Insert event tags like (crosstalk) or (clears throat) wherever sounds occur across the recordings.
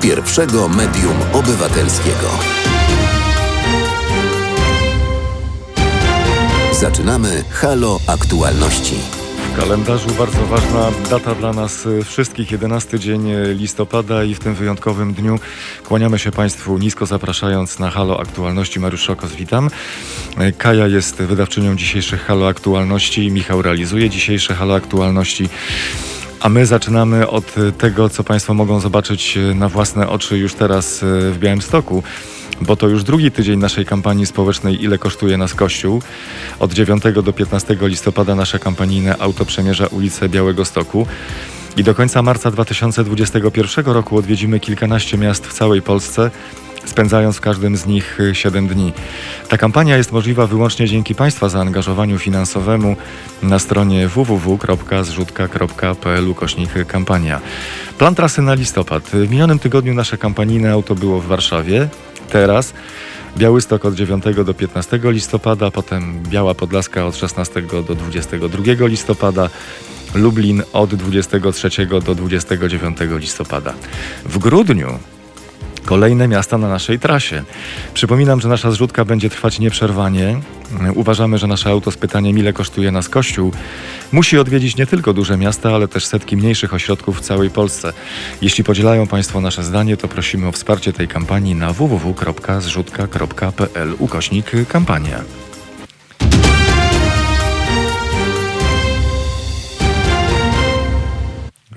pierwszego medium obywatelskiego. Zaczynamy Halo Aktualności. W kalendarzu bardzo ważna data dla nas wszystkich, 11 dzień listopada i w tym wyjątkowym dniu kłaniamy się Państwu nisko zapraszając na Halo Aktualności. Mariusz Szokos, witam. Kaja jest wydawczynią dzisiejszych Halo Aktualności, Michał realizuje dzisiejsze Halo Aktualności. A my zaczynamy od tego, co Państwo mogą zobaczyć na własne oczy już teraz w Białymstoku bo to już drugi tydzień naszej kampanii społecznej Ile kosztuje nas Kościół. Od 9 do 15 listopada nasze kampanijne auto przemierza ulicę Białego Stoku. I do końca marca 2021 roku odwiedzimy kilkanaście miast w całej Polsce, spędzając w każdym z nich 7 dni. Ta kampania jest możliwa wyłącznie dzięki Państwa zaangażowaniu finansowemu na stronie www.zrzutka.pl kośnik kampania. Plan trasy na listopad. W minionym tygodniu nasze kampanijne auto było w Warszawie, teraz. Białystok od 9 do 15 listopada, potem Biała Podlaska od 16 do 22 listopada, Lublin od 23 do 29 listopada. W grudniu kolejne miasta na naszej trasie. Przypominam, że nasza zrzutka będzie trwać nieprzerwanie. Uważamy, że nasze auto z pytaniem, ile kosztuje nas Kościół, musi odwiedzić nie tylko duże miasta, ale też setki mniejszych ośrodków w całej Polsce. Jeśli podzielają Państwo nasze zdanie, to prosimy o wsparcie tej kampanii na www.zrzutka.pl ukośnik kampania.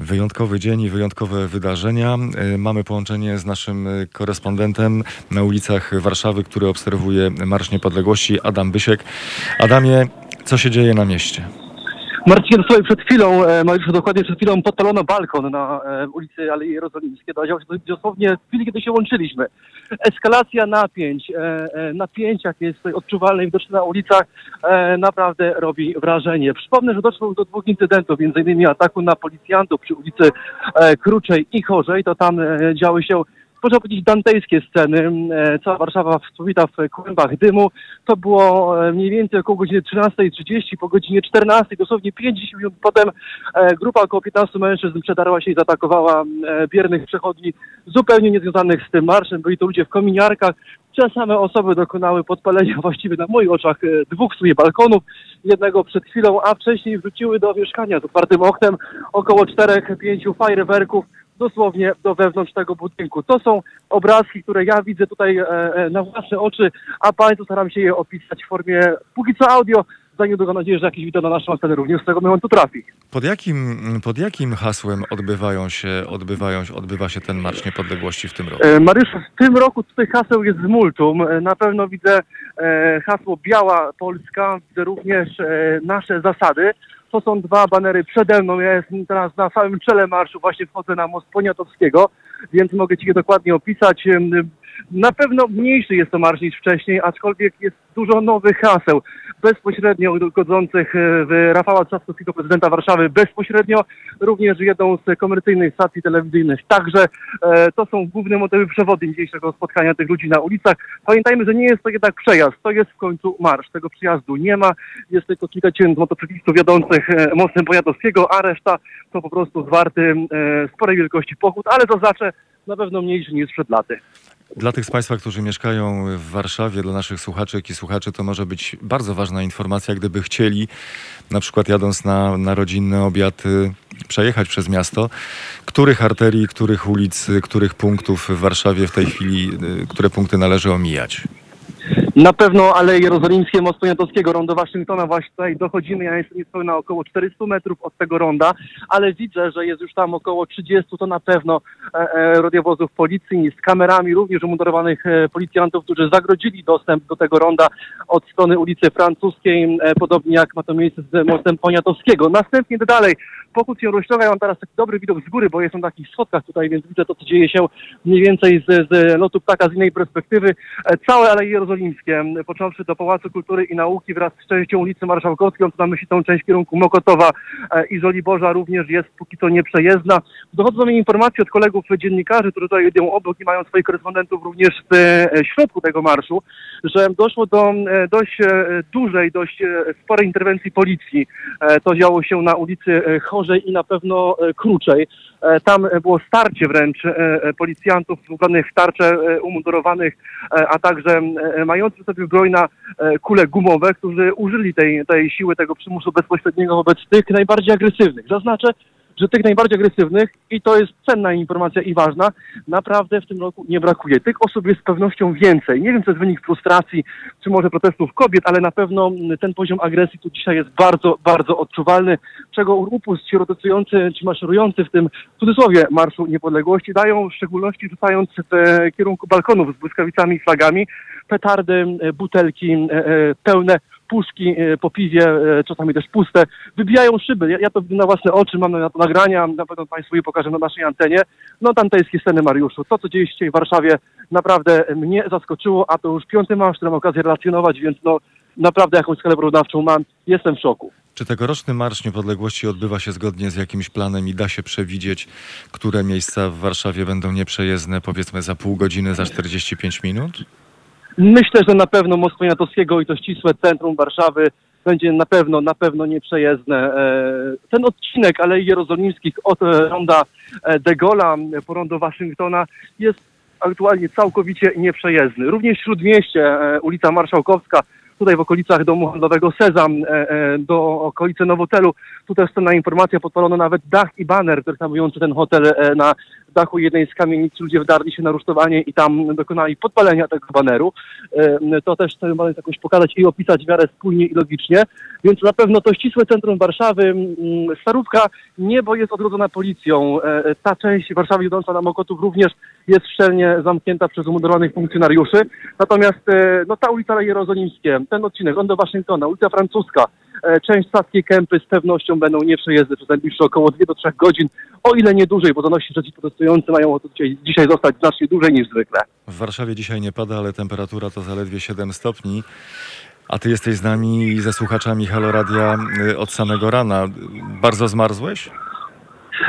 Wyjątkowy dzień i wyjątkowe wydarzenia. E, mamy połączenie z naszym e, korespondentem na ulicach Warszawy, który obserwuje Marsz Niepodległości, Adam Bysiek. Adamie, co się dzieje na mieście? Marcin, słuchaj, przed chwilą, e, Mariuszu, dokładnie przed chwilą podpalono balkon na e, ulicy Alei Jerozolimskiej. To się dosłownie w chwili, kiedy się łączyliśmy. Eskalacja napięć, e, e, napięcia, jakie jest tutaj odczuwalne i widoczne na ulicach, e, naprawdę robi wrażenie. Przypomnę, że doszło do dwóch incydentów, między innymi ataku na policjantów przy ulicy e, Kruczej i Chorzej. To tam e, działy się można powiedzieć, dantejskie sceny. E, Cała Warszawa wspomita w kłębach dymu. To było e, mniej więcej około godziny 13.30, po godzinie 14, dosłownie 50 minut potem e, grupa około 15 mężczyzn przedarła się i zaatakowała e, biernych przechodni zupełnie niezwiązanych z tym marszem. Byli to ludzie w kominiarkach. Te same osoby dokonały podpalenia (laughs) właściwie na moich oczach dwóch w sumie balkonów, jednego przed chwilą, a wcześniej wrzuciły do mieszkania z otwartym oknem około 4-5 fajerwerków dosłownie do wewnątrz tego budynku. To są obrazki, które ja widzę tutaj e, e, na własne oczy, a Państwu staram się je opisać w formie póki co audio. Za niedługo nadzieję, że jakieś wideo na naszą antenę również z tego momentu trafi. Pod jakim, pod jakim hasłem odbywają się, odbywają, odbywa się ten Marsz Niepodległości w tym roku? E, Mariusz, w tym roku tutaj haseł jest z multum. E, Na pewno widzę e, hasło Biała Polska, widzę również e, nasze zasady. To są dwa banery przede mną. Ja jestem teraz na samym czele marszu, właśnie wchodzę na most Poniatowskiego, więc mogę Ci je dokładnie opisać. Na pewno mniejszy jest to marsz niż wcześniej, aczkolwiek jest dużo nowych haseł, bezpośrednio godzących e, w Rafała Trzaskowskiego, prezydenta Warszawy, bezpośrednio również jedną z komercyjnych stacji telewizyjnych. Także e, to są główne motywy przewodnie dzisiejszego spotkania tych ludzi na ulicach. Pamiętajmy, że nie jest to jednak przejazd, to jest w końcu marsz. Tego przyjazdu nie ma, jest tylko kilka tysięcy motocyklistów jadących e, mostem Poniatowskiego, a reszta to po prostu zwarty e, sporej wielkości pochód, ale zaznaczę, na pewno mniejszy niż przed laty. Dla tych z Państwa, którzy mieszkają w Warszawie, dla naszych słuchaczek i słuchaczy, to może być bardzo ważna informacja, gdyby chcieli, na przykład jadąc na, na rodzinny obiad, y, przejechać przez miasto, których arterii, których ulic, y, których punktów w Warszawie w tej chwili, y, które punkty należy omijać. Na pewno Aleje Jerozolimskie, Most Poniatowskiego, rondo Waszyngtona, właśnie tutaj dochodzimy. Ja jestem niespełna około 400 metrów od tego ronda, ale widzę, że jest już tam około 30, to na pewno e, e, policji z kamerami, również umundurowanych e, policjantów, którzy zagrodzili dostęp do tego ronda od strony ulicy Francuskiej, e, podobnie jak ma to miejsce z Mostem Poniatowskiego. Następnie dalej, pochód się rozciąga, ja mam teraz taki dobry widok z góry, bo jestem na takich schodkach tutaj, więc widzę to, co dzieje się mniej więcej z, z lotu ptaka z innej perspektywy. E, Całe Aleje Jerozolimskie Jerozolimskie, począwszy do Pałacu Kultury i Nauki wraz z częścią ulicy Marszałkowskiej, on tu myśli tą część kierunku Mokotowa e, i Żoliborza również jest póki co nieprzejezdna. Dochodzą do mnie informacje od kolegów dziennikarzy, którzy tutaj jedą obok i mają swoich korespondentów również w e, środku tego marszu, że doszło do e, dość dużej, dość sporej interwencji policji. To działo się na ulicy Chorzej i na pewno Kruczej. Tam było starcie wręcz policjantów ubranych w tarcze umundurowanych, a także e, mających w sobie broń na e, kule gumowe, którzy użyli tej, tej siły, tego przymusu bezpośredniego wobec tych najbardziej agresywnych. Zaznaczę, że tych najbardziej agresywnych, i to jest cenna informacja i ważna, naprawdę w tym roku nie brakuje. Tych osób jest z pewnością więcej. Nie wiem, co jest wynik frustracji, czy może protestów kobiet, ale na pewno ten poziom agresji tu dzisiaj jest bardzo, bardzo odczuwalny, czego upust ci rotujący, ci maszerujący w tym, w cudzysłowie, Marszu Niepodległości dają, w szczególności rzucając w kierunku balkonów z błyskawicami i flagami, petardy, butelki e, e, pełne, puszki e, po piwie, e, czasami też puste, wybijają szyby. Ja, to na własne oczy, mam na to nagrania, na pewno Państwu je pokażę na naszej antenie. No dantejskie sceny, Mariuszu. To, co dzieje się w Warszawie, naprawdę mnie zaskoczyło, a to już piąty marsz, który mam okazję relacjonować, więc no naprawdę jakąś skalę porównawczą mam. Jestem w szoku. Czy tegoroczny Marsz Niepodległości odbywa się zgodnie z jakimś planem i da się przewidzieć, które miejsca w Warszawie będą nieprzejezdne, powiedzmy za pół godziny, za 45 minut? Myślę, że na pewno mostu Poniatowskiego i to ścisłe centrum Warszawy będzie na pewno, na pewno nieprzejezdne. E, Ten odcinek Alei Jerozolimskich od e, ronda e, De Gaulle'a po rondo Waszyngtona jest aktualnie całkowicie nieprzejezdny. Również w Śródmieście, ulica Marszałkowska, tutaj w okolicach domu handlowego Sezam, do okolicy Nowotelu. Tu też cenna informacja, podpalono nawet dach i baner reklamujący ten hotel e, dachu jednej z kamienic. Ludzie wdarli się na rusztowanie i tam dokonali podpalenia tego baneru. E, To też chcemy baner jakoś pokazać i opisać w miarę spójnie i logicznie. Więc na pewno to ścisłe centrum Warszawy, mm, Starówka, niebo jest odgrodzona policją. E, Ta część Warszawy idąca na Mokotów również jest szczelnie zamknięta przez umundurowanych funkcjonariuszy. Natomiast e, no, ta ulica Jerozolimskie, ten odcinek, Rondo Waszyngtona, ulica Francuska, e, część Saskiej Kępy z pewnością będą nieprzejezdne przez najbliższe około 2 do 3 godzin, o ile nie dłużej, bo donosi, że ci protestujący mają dzisiaj, dzisiaj zostać znacznie dłużej niż zwykle. W Warszawie dzisiaj nie pada, ale temperatura to zaledwie 7 stopni. A ty jesteś z nami i ze słuchaczami Halo Radia y, od samego rana. Bardzo zmarzłeś?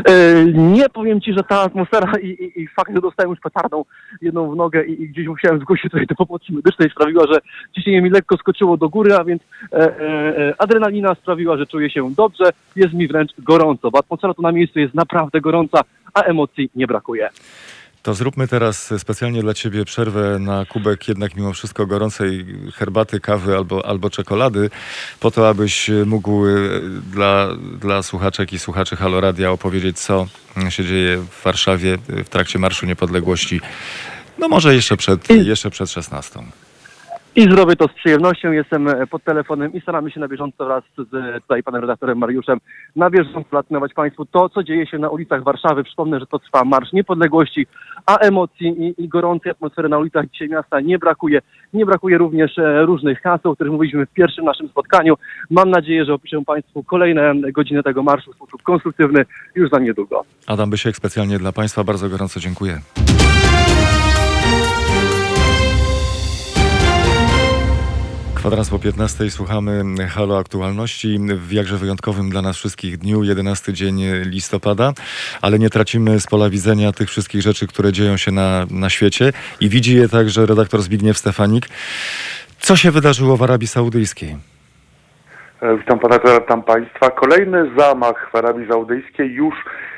E, Nie powiem ci, że ta atmosfera i, i, i fakt, że dostałem już petardą jedną w nogę i, i gdzieś musiałem zgłosić tutaj do pomocy medycznej sprawiła, że ciśnienie mi lekko skoczyło do góry, a więc e, e, e, adrenalina sprawiła, że czuję się dobrze, jest mi wręcz gorąco, bo atmosfera tu na miejscu jest naprawdę gorąca, a emocji nie brakuje. To zróbmy teraz specjalnie dla Ciebie przerwę na kubek jednak mimo wszystko gorącej herbaty, kawy albo, albo czekolady, po to, abyś mógł y, dla, dla słuchaczek i słuchaczy Halo Radia opowiedzieć, co się dzieje w Warszawie y, w trakcie Marszu Niepodległości. No może jeszcze przed, jeszcze przed 16. I zrobię to z przyjemnością. Jestem e, pod telefonem i staramy się na bieżąco wraz z e, tutaj panem redaktorem Mariuszem na bieżąco relacjonować Państwu to, co dzieje się na ulicach Warszawy. Przypomnę, że to trwa Marsz Niepodległości, a emocji i, i gorącej atmosfery na ulicach dzisiaj miasta nie brakuje. Nie brakuje również e, różnych haseł, o których mówiliśmy w pierwszym naszym spotkaniu. Mam nadzieję, że opiszę Państwu kolejne godziny tego marszu w sposób konstruktywny już za niedługo. Adam Bysiek specjalnie dla Państwa bardzo gorąco dziękuję. Kwadrans po 15 słuchamy Halo Aktualności w jakże wyjątkowym dla nas wszystkich dniu, 11 dzień listopada, ale nie tracimy z pola widzenia tych wszystkich rzeczy, które dzieją się na, na świecie i widzi je także redaktor Zbigniew Stefanik. Co się wydarzyło w Arabii Saudyjskiej? E, Witam pana, witam państwa. Kolejny zamach w Arabii Saudyjskiej, już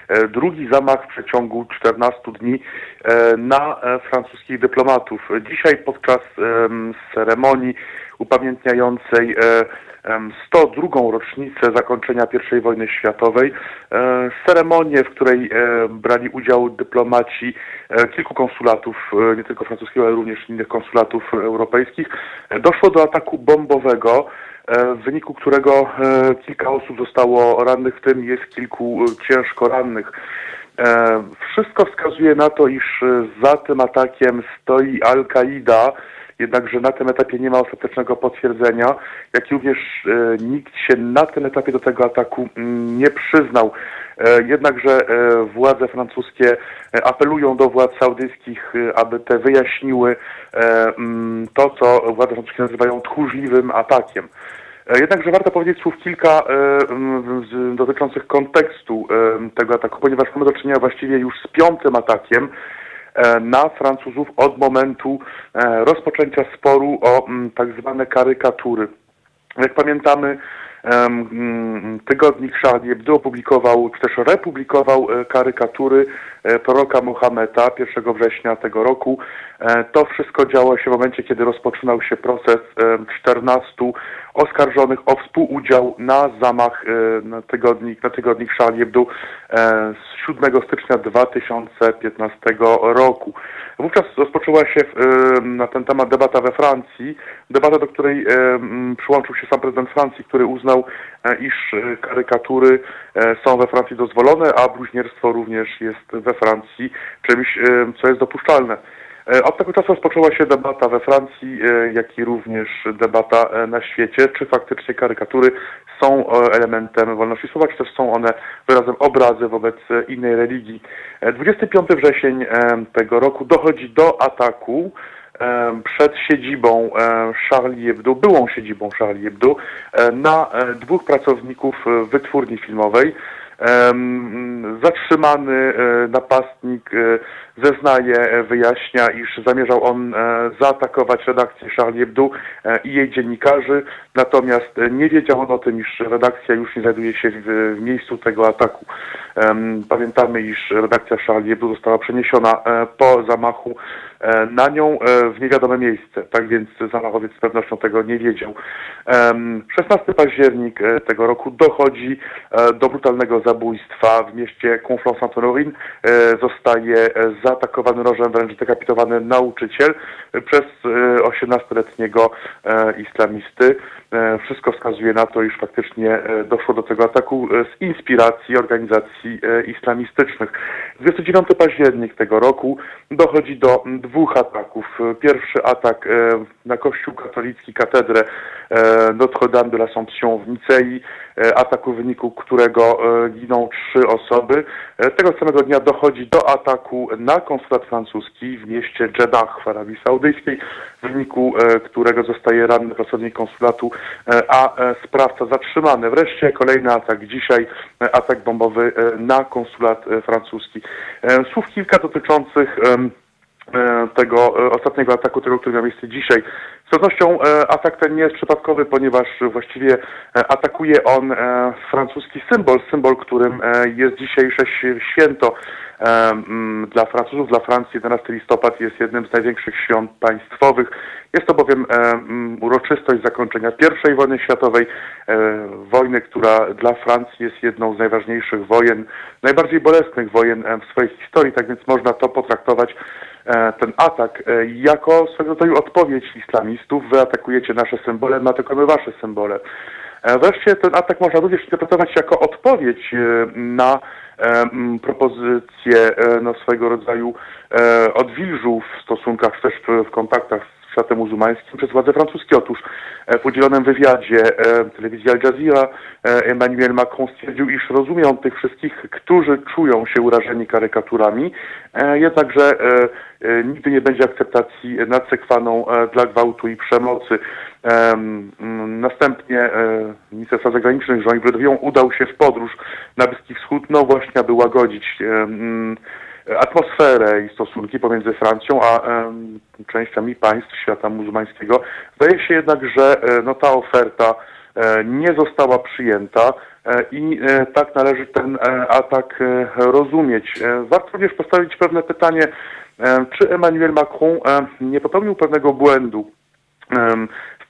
e, drugi zamach w przeciągu 14 dni e, na francuskich dyplomatów. Dzisiaj podczas em, ceremonii upamiętniającej e, em, 102. rocznicę zakończenia I wojny światowej, e, ceremonię, w której e, brali udział dyplomaci e, kilku konsulatów, e, nie tylko francuskiego, ale również innych konsulatów europejskich, e, doszło do ataku bombowego, e, w wyniku którego e, kilka osób zostało rannych, w tym jest kilku e, ciężko rannych. E, Wszystko wskazuje na to, iż e, za tym atakiem stoi Al-Kaida jednakże na tym etapie nie ma ostatecznego potwierdzenia, jak również e, nikt się na tym etapie do tego ataku mm, nie przyznał. E, Jednakże e, władze francuskie apelują do władz saudyjskich, aby te wyjaśniły mm, to, co władze francuskie nazywają tchórzliwym atakiem. Jednakże warto powiedzieć słów kilka m, z, dotyczących kontekstu tego ataku, ponieważ mamy do czynienia właściwie już z piątym atakiem na Francuzów od momentu e, rozpoczęcia sporu o m, tak zwane karykatury. Jak pamiętamy, mm, tygodnik Charlie Hebdo opublikował, czy też republikował e, karykatury e, proroka Mohameda 1 września tego roku. E, To wszystko działo się w momencie, kiedy rozpoczynał się proces em, 14 oskarżonych o współudział na zamach e, na tygodnik, na tygodnik e, z 7 stycznia 2015 roku. Wówczas rozpoczęła się e, na ten temat debata we Francji, debata, do której e, przyłączył się sam prezydent Francji, który uznał, iż karykatury są we Francji dozwolone, a bluźnierstwo również jest we Francji czymś, co jest dopuszczalne. E, Od tego czasu rozpoczęła się debata we Francji, e, jak i również debata e, na świecie, czy faktycznie karykatury są elementem wolności słowa, czy też są one wyrazem obrazy wobec innej religii. E, 25 wrzesień tego roku dochodzi do ataku przed siedzibą Charlie Hebdo, byłą siedzibą Charlie Hebdo, na dwóch pracowników wytwórni filmowej. Zatrzymany napastnik zeznaje, e, wyjaśnia, iż zamierzał on e, zaatakować redakcję Charlie Hebdo e, i jej dziennikarzy, natomiast nie wiedział on o tym, iż redakcja już nie znajduje się w, miejscu tego ataku. Pamiętamy, iż redakcja Charlie Hebdo została przeniesiona po zamachu na nią w niewiadome miejsce, tak więc zamachowiec z pewnością tego nie wiedział. Em, 16 październik tego roku dochodzi do brutalnego zabójstwa w mieście Conflans-Saint-Honorin. E, Zostaje zaatakowany nożem, wręcz dekapitowany nauczyciel przez e, 18-letniego e, islamisty. E, Wszystko wskazuje na to, iż faktycznie e, doszło do tego ataku e, z inspiracji organizacji e, islamistycznych. 29 październik tego roku dochodzi do dwóch ataków. E, Pierwszy atak e, na kościół katolicki, katedrę e, Notre-Dame de l'Assomption w Nicei, e, ataku w wyniku którego e, giną trzy osoby. E, Tego samego dnia dochodzi do ataku na konsulat francuski w mieście Jeddah w Arabii Saudyjskiej, w wyniku e, którego zostaje ranny pracownik konsulatu, e, a e, sprawca zatrzymany. Wreszcie kolejny atak dzisiaj, e, atak bombowy e, na konsulat e, francuski. E, Słów kilka dotyczących e, tego e, ostatniego ataku, tego, który miał miejsce dzisiaj. Z pewnością e, atak ten nie jest przypadkowy, ponieważ właściwie e, atakuje on e, francuski symbol, symbol, którym e, jest dzisiejsze święto e, dla Francuzów, dla Francji. 11 listopad jest jednym z największych świąt państwowych. Jest to bowiem e, uroczystość zakończenia I wojny światowej, e, wojny, która dla Francji jest jedną z najważniejszych wojen, najbardziej bolesnych wojen e, w swojej historii, tak więc można to potraktować e, ten atak e, jako swego rodzaju odpowiedź islamistów. Wy atakujecie nasze symbole, my atakujemy wasze symbole. E, Wreszcie ten atak można również interpretować jako odpowiedź e, na e, propozycję e, no, swojego rodzaju e, odwilżu w stosunkach, też w, kontaktach światem muzułmańskim przez władze francuskie. Otóż e, w udzielonym wywiadzie e, telewizji Al Jazeera e, Emmanuel Macron stwierdził, iż rozumie on tych wszystkich, którzy czują się urażeni karykaturami, jednakże nigdy nie będzie akceptacji nad sekwaną e, dla gwałtu i przemocy. Em, Następnie minister spraw zagranicznych Jean-Yves udał się w podróż na Bliski Wschód, no właśnie, aby łagodzić atmosferę i stosunki pomiędzy Francją a em, częściami państw świata muzułmańskiego. Zdaje się jednak, że e, no, ta oferta e, nie została przyjęta e, i tak należy ten atak rozumieć. Warto również postawić pewne pytanie, czy Emmanuel Macron nie popełnił pewnego błędu,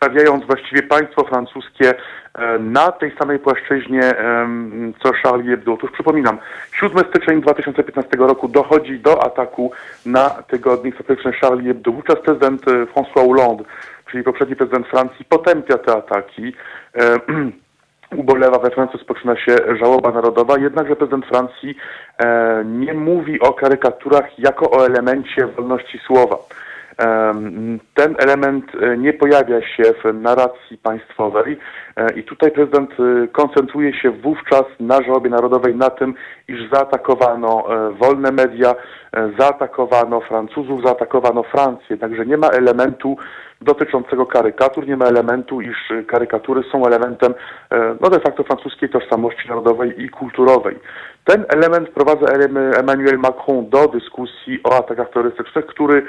stawiając właściwie państwo francuskie e, na tej samej płaszczyźnie, em, co Charlie Hebdo. Otóż przypominam, 7 styczeń 2015 roku dochodzi do ataku na tygodnik satyryczny Charlie Hebdo. Wówczas prezydent e, François Hollande, czyli poprzedni prezydent Francji, potępia te ataki. E, (clears throat) ubolewa, we Francji rozpoczyna się żałoba narodowa, jednakże prezydent Francji e, nie mówi o karykaturach jako o elemencie wolności słowa. Ten element e, nie pojawia się w narracji państwowej. E, i tutaj prezydent e, koncentruje się wówczas na żałobie narodowej na tym, iż zaatakowano e, wolne media, e, zaatakowano Francuzów, zaatakowano Francję, także nie ma elementu dotyczącego karykatur, nie ma elementu, iż e, karykatury są elementem no de facto francuskiej tożsamości narodowej i kulturowej. Ten element wprowadza Em- Emmanuel Macron do dyskusji o atakach terrorystycznych, który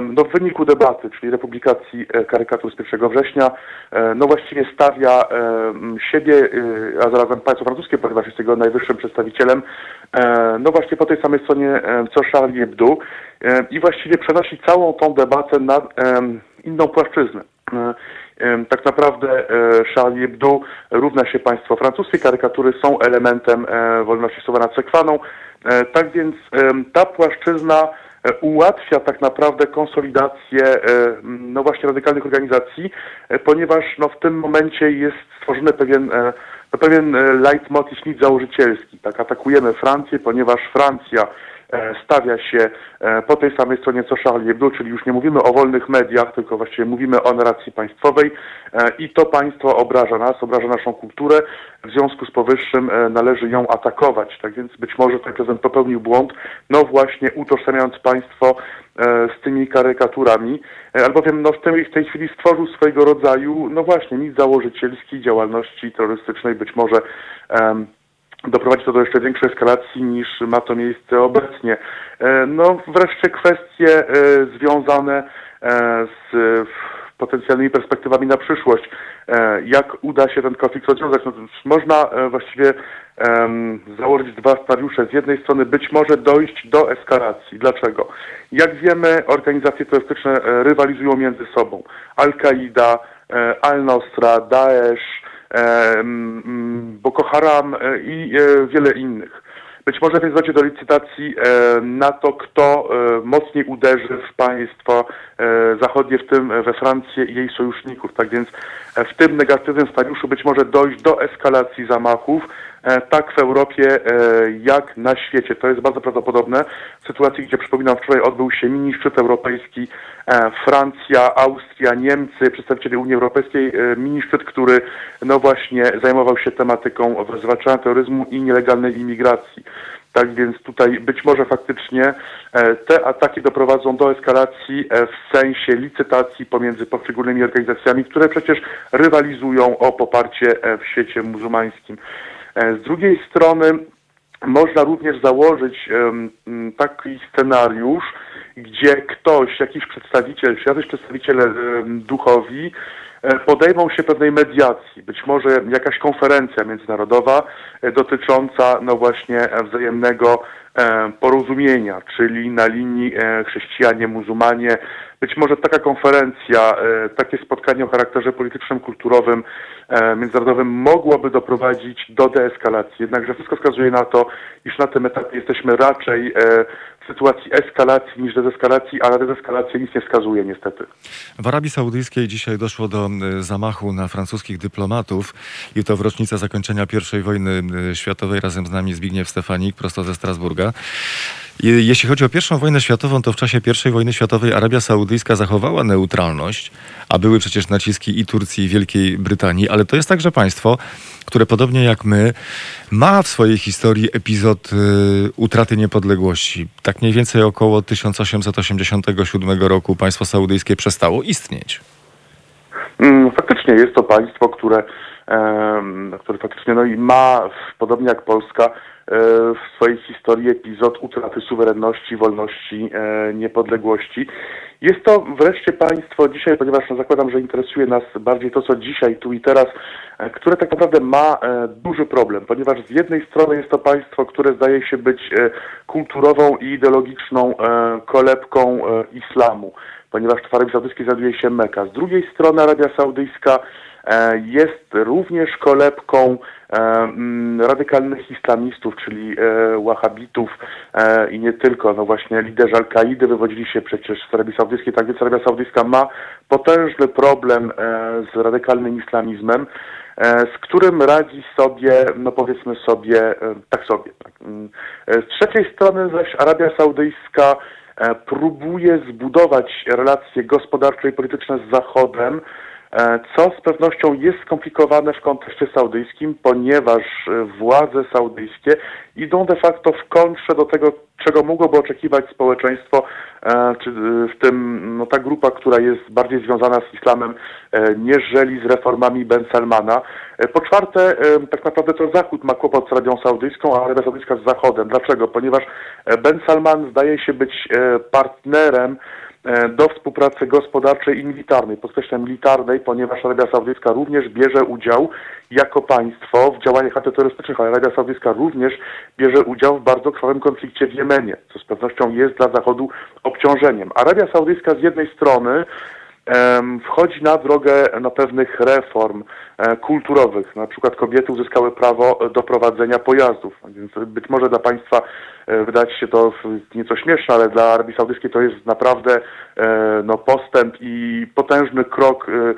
no, w wyniku debaty, czyli republikacji karykatur z 1 września, no właściwie stawia siebie, a zarazem państwo francuskie, ponieważ jest jego najwyższym przedstawicielem, e, no właśnie po tej samej stronie e, co Charlie Hebdo e, i właściwie przenosi całą tą debatę na inną płaszczyznę. Tak naprawdę Charlie Hebdo równa się państwo francuskie, karykatury są elementem wolności słowa nadsekwaną, E, tak więc ta płaszczyzna ułatwia tak naprawdę konsolidację no właśnie radykalnych organizacji, ponieważ no w tym momencie jest stworzony pewien e, no pewien e, leitmotiv nic założycielski. Tak, atakujemy Francję, ponieważ Francja stawia się e, po tej samej stronie co Charlie Hebdo, czyli już nie mówimy o wolnych mediach, tylko właściwie mówimy o narracji państwowej e, i to państwo obraża nas, obraża naszą kulturę, w związku z powyższym e, należy ją atakować. Tak więc być może tutaj prezydent popełnił błąd, no właśnie utożsamiając państwo e, z tymi karykaturami, e, albowiem no w tej, w tej chwili stworzył swojego rodzaju, no właśnie, mit założycielski działalności terrorystycznej, być może em, doprowadzi to do jeszcze większej eskalacji niż ma to miejsce obecnie. E, No wreszcie kwestie e, związane e, z potencjalnymi perspektywami na przyszłość. Jak uda się ten konflikt rozwiązać? No, można właściwie założyć dwa scenariusze. Z jednej strony być może dojść do eskalacji. Dlaczego? Jak wiemy, organizacje terrorystyczne rywalizują między sobą. Al-Kaida, Al-Nosra, Daesh, Boko Haram e, i e, wiele innych. Być może więc dojdzie do licytacji e, na to, kto e, mocniej uderzy w państwa e, zachodnie, w tym we Francję i jej sojuszników. Tak więc e, w tym negatywnym scenariuszu być może dojść do eskalacji zamachów, e, tak w Europie, e, jak na świecie. To jest bardzo prawdopodobne. W sytuacji, gdzie przypominam, wczoraj odbył się mini szczyt europejski e, Francja, Austria, Niemcy, przedstawiciele Unii Europejskiej, e, mini szczyt, który no właśnie zajmował się tematyką zwalczania terroryzmu i nielegalnej imigracji. Tak więc tutaj być może faktycznie e, te ataki doprowadzą do eskalacji e, w sensie licytacji pomiędzy poszczególnymi organizacjami, które przecież rywalizują o poparcie e, w świecie muzułmańskim. E, Z drugiej strony można również założyć taki scenariusz, gdzie ktoś, jakiś przedstawiciel, jacyś przedstawiciele duchowi podejmą się pewnej mediacji, być może jakaś konferencja międzynarodowa e, dotycząca no właśnie e, wzajemnego e, porozumienia, czyli na linii e, chrześcijanie, muzułmanie. Być może taka konferencja, e, takie spotkanie o charakterze politycznym, kulturowym, e, międzynarodowym mogłoby doprowadzić do deeskalacji. Jednakże wszystko wskazuje na to, iż na tym etapie jesteśmy raczej e, sytuacji eskalacji niż dezeskalacji, a na dezeskalację nic nie wskazuje niestety. W Arabii Saudyjskiej dzisiaj doszło do e, zamachu na francuskich dyplomatów i to w rocznicę zakończenia I wojny e, światowej. Razem z nami Zbigniew Stefanik, prosto ze Strasburga. I Jeśli chodzi o pierwszą wojnę światową, to w czasie I wojny światowej Arabia Saudyjska zachowała neutralność, a były przecież naciski i Turcji, i Wielkiej Brytanii, ale to jest także państwo, które podobnie jak my ma w swojej historii epizod y, utraty niepodległości. Tak mniej więcej około 1887 roku państwo saudyjskie przestało istnieć. Mm, Faktycznie jest to państwo, które, które faktycznie no i ma, podobnie jak Polska, w swojej historii epizod utraty suwerenności, wolności, e, niepodległości. Jest to wreszcie państwo dzisiaj, ponieważ no, zakładam, że interesuje nas bardziej to, co dzisiaj, tu i teraz, e, które tak naprawdę ma e, duży problem, ponieważ z jednej strony jest to państwo, które zdaje się być e, kulturową i ideologiczną e, kolebką e, islamu ponieważ w Arabii Saudyjskiej znajduje się Meka. Z drugiej strony Arabia Saudyjska e, jest również kolebką e, mm, radykalnych islamistów, czyli e, wahabitów e, i nie tylko. No właśnie liderzy Al-Kaidy wywodzili się przecież z Arabii Saudyjskiej, tak więc Arabia Saudyjska ma potężny problem e, z radykalnym islamizmem, e, z którym radzi sobie, no powiedzmy sobie, e, tak sobie. Tak. Mm. E, Z trzeciej strony zaś Arabia Saudyjska e, próbuje zbudować relacje gospodarcze i polityczne z Zachodem, e, co z pewnością jest skomplikowane w kontekście saudyjskim, ponieważ e, władze saudyjskie idą de facto w kontrze do tego, czego mogłoby oczekiwać społeczeństwo, e, czy e, w tym no, ta grupa, która jest bardziej związana z islamem, e, nieżeli z reformami Ben Salmana. E, Po czwarte, e, tak naprawdę to Zachód ma kłopot z Arabią Saudyjską, a Arabia Saudyjska z Zachodem. Dlaczego? Ponieważ e, Ben Salman zdaje się być e, partnerem e, do współpracy gospodarczej i militarnej, podkreślam militarnej, ponieważ Arabia Saudyjska również bierze udział jako państwo w działaniach antyterrorystycznych, ale Arabia Saudyjska również bierze udział w bardzo krwawym konflikcie w Jemenie, co z pewnością jest dla Zachodu obciążeniem. Arabia Saudyjska z jednej strony wchodzi na drogę na pewnych reform e, kulturowych. Na przykład kobiety uzyskały prawo do prowadzenia pojazdów. Więc być może dla państwa e, wydać się to nieco śmieszne, ale dla Arabii Saudyjskiej to jest naprawdę e, no, postęp i potężny krok e,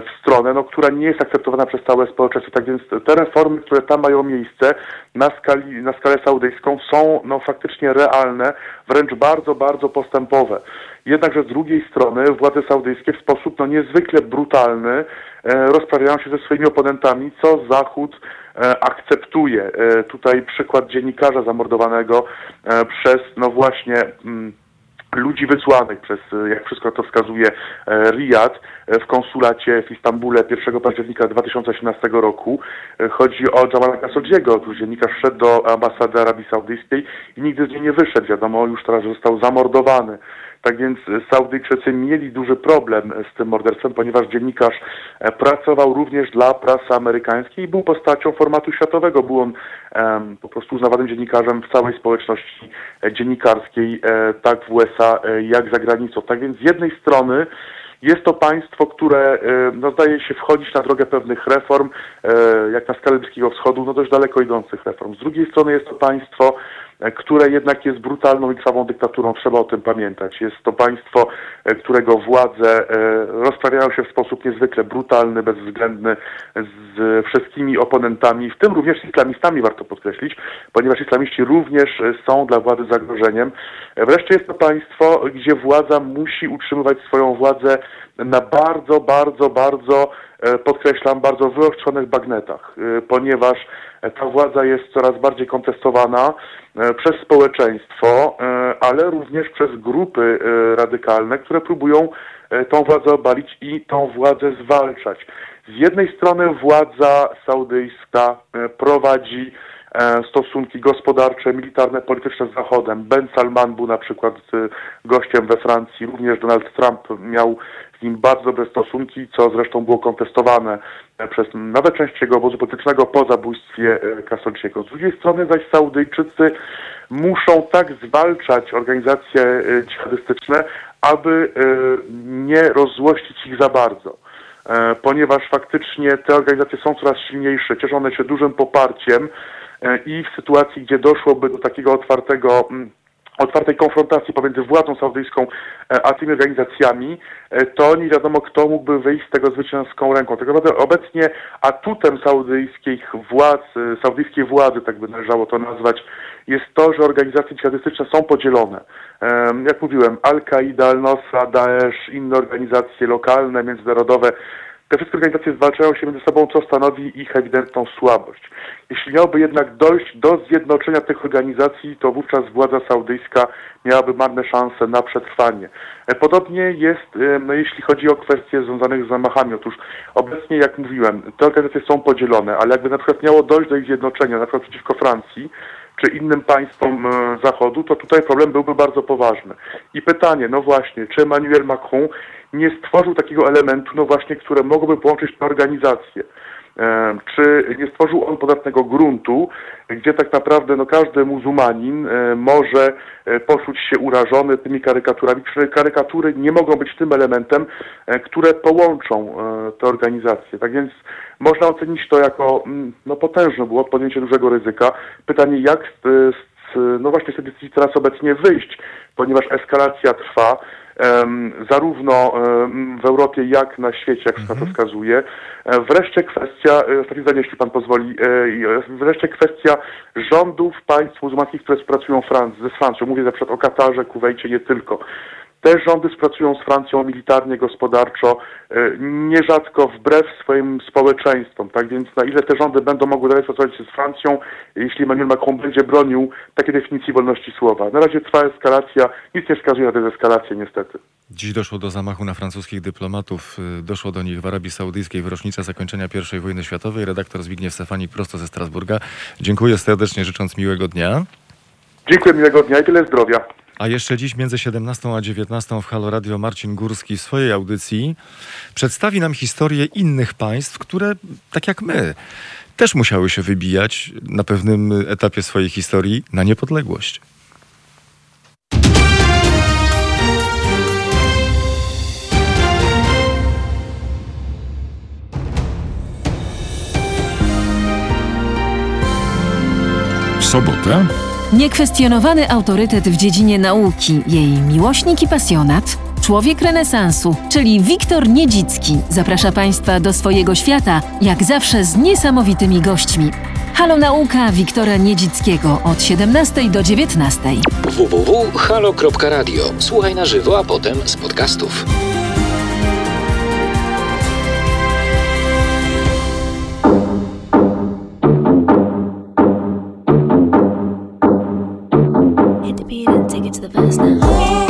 w stronę, no, która nie jest akceptowana przez całe społeczeństwo. Tak więc te reformy, które tam mają miejsce na, skali, na skalę saudyjską są no, faktycznie realne, wręcz bardzo, bardzo postępowe. Jednakże z drugiej strony władze saudyjskie w sposób no, niezwykle brutalny e, rozprawiają się ze swoimi oponentami, co Zachód e, akceptuje. E, tutaj przykład dziennikarza zamordowanego przez, no właśnie, mm, ludzi wysłanych przez, jak wszystko to wskazuje, Riyad w konsulacie w Istambule 1 października 2018 roku. Chodzi o Jamala Khashoggiego, który dziennikarz szedł do ambasady Arabii Saudyjskiej i nigdy z niej nie wyszedł. Wiadomo już teraz, że został zamordowany. Tak więc Saudyjczycy mieli duży problem z tym morderstwem, ponieważ dziennikarz e, pracował również dla prasy amerykańskiej i był postacią formatu światowego. Był on em, po prostu uznawanym dziennikarzem w całej społeczności e, dziennikarskiej, e, tak w USA, jak za granicą. Tak więc z jednej strony jest to państwo, które no, zdaje się wchodzić na drogę pewnych reform, jak na skalę Bliskiego Wschodu, no dość daleko idących reform. Z drugiej strony jest to państwo, które jednak jest brutalną i krwawą dyktaturą, trzeba o tym pamiętać. Jest to państwo, e, którego władze e, rozprawiają się w sposób niezwykle brutalny, bezwzględny z wszystkimi oponentami, w tym również z islamistami, warto podkreślić, ponieważ islamiści również e, są dla władzy zagrożeniem. E, Wreszcie jest to państwo, gdzie władza musi utrzymywać swoją władzę na bardzo, bardzo, bardzo, e, podkreślam, bardzo wyostrzonych bagnetach, e, ponieważ e, ta władza jest coraz bardziej kontestowana e, przez społeczeństwo, e, ale również przez grupy e, radykalne, które próbują tą władzę obalić i tą władzę zwalczać. Z jednej strony władza saudyjska prowadzi stosunki gospodarcze, militarne, polityczne z Zachodem. Ben Salman był na przykład e, gościem we Francji, również Donald Trump miał z nim bardzo dobre stosunki, co zresztą było kontestowane e, przez nawet część jego obozu politycznego po zabójstwie e, Khashoggiego. Z drugiej strony zaś Saudyjczycy muszą tak zwalczać organizacje e, dżihadystyczne, aby e, nie rozzłościć ich za bardzo e, ponieważ faktycznie te organizacje są coraz silniejsze, cieszą one się dużym poparciem e, i w sytuacji, gdzie doszłoby do takiego otwartego mm, otwartej konfrontacji pomiędzy władzą saudyjską e, a tymi organizacjami, e, to nie wiadomo, kto mógłby wyjść z tego zwycięską ręką. Tak naprawdę obecnie atutem saudyjskich władz, e, saudyjskiej władzy, tak by należało to nazwać, jest to, że organizacje dżihadystyczne są podzielone. Jak mówiłem, Al-Qaida, Al-Nosra, Daesh, inne organizacje lokalne, międzynarodowe, te wszystkie organizacje zwalczają się między sobą, co stanowi ich ewidentną słabość. Jeśli miałoby jednak dojść do zjednoczenia tych organizacji, to wówczas władza saudyjska miałaby marne szanse na przetrwanie. E, Podobnie jest, e, no, jeśli chodzi o kwestie związane z zamachami. Otóż obecnie, jak mówiłem, te organizacje są podzielone, ale jakby na przykład miało dojść do ich zjednoczenia, na przykład przeciwko Francji, czy innym państwom e, Zachodu, to tutaj problem byłby bardzo poważny. I pytanie, no właśnie, czy Emmanuel Macron nie stworzył takiego elementu, no właśnie, które mogłoby połączyć te organizacje? Czy nie stworzył on podatnego gruntu, gdzie tak naprawdę no, każdy muzułmanin e, może e, poczuć się urażony tymi karykaturami, czy karykatury nie mogą być tym elementem, e, które połączą te organizacje. Tak więc można ocenić to jako mm, no, potężne było podjęcie dużego ryzyka. Pytanie, jak z, z, no właśnie z teraz obecnie wyjść, ponieważ eskalacja trwa. Zarówno w Europie, jak na świecie, jak na to wskazuje. E, Wreszcie kwestia, e, ostatnie zdanie, jeśli pan pozwoli, e, wreszcie kwestia rządów państw muzułmańskich, które współpracują Franc- ze Francją. Mówię na przykład o Katarze, Kuwejcie, nie tylko. Te rządy współpracują z Francją militarnie, gospodarczo, e, nierzadko wbrew swoim społeczeństwom. Tak więc na ile te rządy będą mogły dalej współpracować z Francją, jeśli Emmanuel Macron będzie bronił takiej definicji wolności słowa. Na razie trwa eskalacja, nic nie wskazuje na dezeskalację niestety. Dziś doszło do zamachu na francuskich dyplomatów. Doszło do nich w Arabii Saudyjskiej w rocznicę zakończenia I wojny światowej. Redaktor Zbigniew Stefanik prosto ze Strasburga. Dziękuję serdecznie, życząc miłego dnia. Dziękuję, miłego dnia i tyle zdrowia. A jeszcze dziś między 17 a 19 w Halo Radio Marcin Górski w swojej audycji przedstawi nam historię innych państw, które, tak jak my, też musiały się wybijać na pewnym etapie swojej historii na niepodległość. Sobotę Niekwestionowany autorytet w dziedzinie nauki, jej miłośnik i pasjonat, człowiek renesansu, czyli Wiktor Niedzicki, zaprasza Państwa do swojego świata, jak zawsze z niesamowitymi gośćmi. Halo Nauka Wiktora Niedzickiego od 17 do 19. www.halo.radio. Słuchaj na żywo, a potem z podcastów. get to the past now.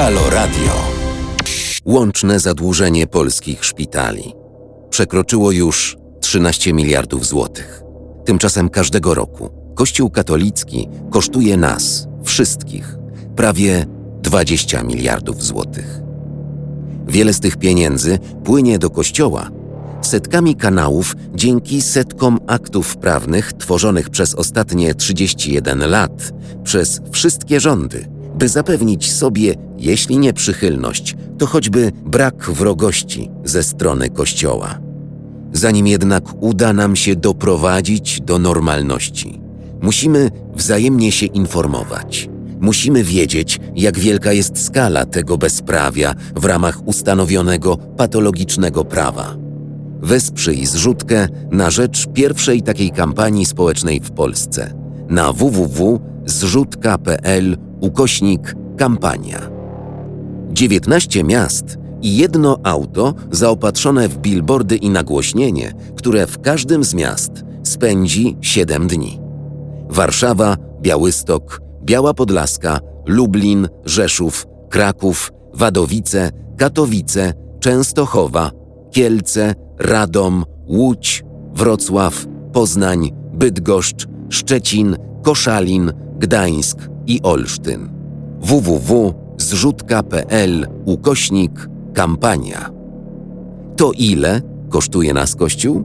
Halo Radio. Łączne zadłużenie polskich szpitali przekroczyło już 13 miliardów złotych. Tymczasem każdego roku Kościół katolicki kosztuje nas, wszystkich, prawie 20 miliardów złotych. Wiele z tych pieniędzy płynie do Kościoła setkami kanałów dzięki setkom aktów prawnych tworzonych przez ostatnie 31 lat przez wszystkie rządy, by zapewnić sobie, jeśli nie przychylność, to choćby brak wrogości ze strony Kościoła. Zanim jednak uda nam się doprowadzić do normalności, musimy wzajemnie się informować. Musimy wiedzieć, jak wielka jest skala tego bezprawia w ramach ustanowionego patologicznego prawa. Wesprzyj zrzutkę na rzecz pierwszej takiej kampanii społecznej w Polsce na www.zrzutka.pl ukośnik kampania. 19 miast i jedno auto zaopatrzone w billboardy i nagłośnienie, które w każdym z miast spędzi 7 dni. Warszawa, Białystok, Biała Podlaska, Lublin, Rzeszów, Kraków, Wadowice, Katowice, Częstochowa, Kielce, Radom, Łódź, Wrocław, Poznań, Bydgoszcz, Szczecin, Koszalin, Gdańsk i Olsztyn. www.zrzutka.pl ukośnik kampania. To ile kosztuje nas Kościół?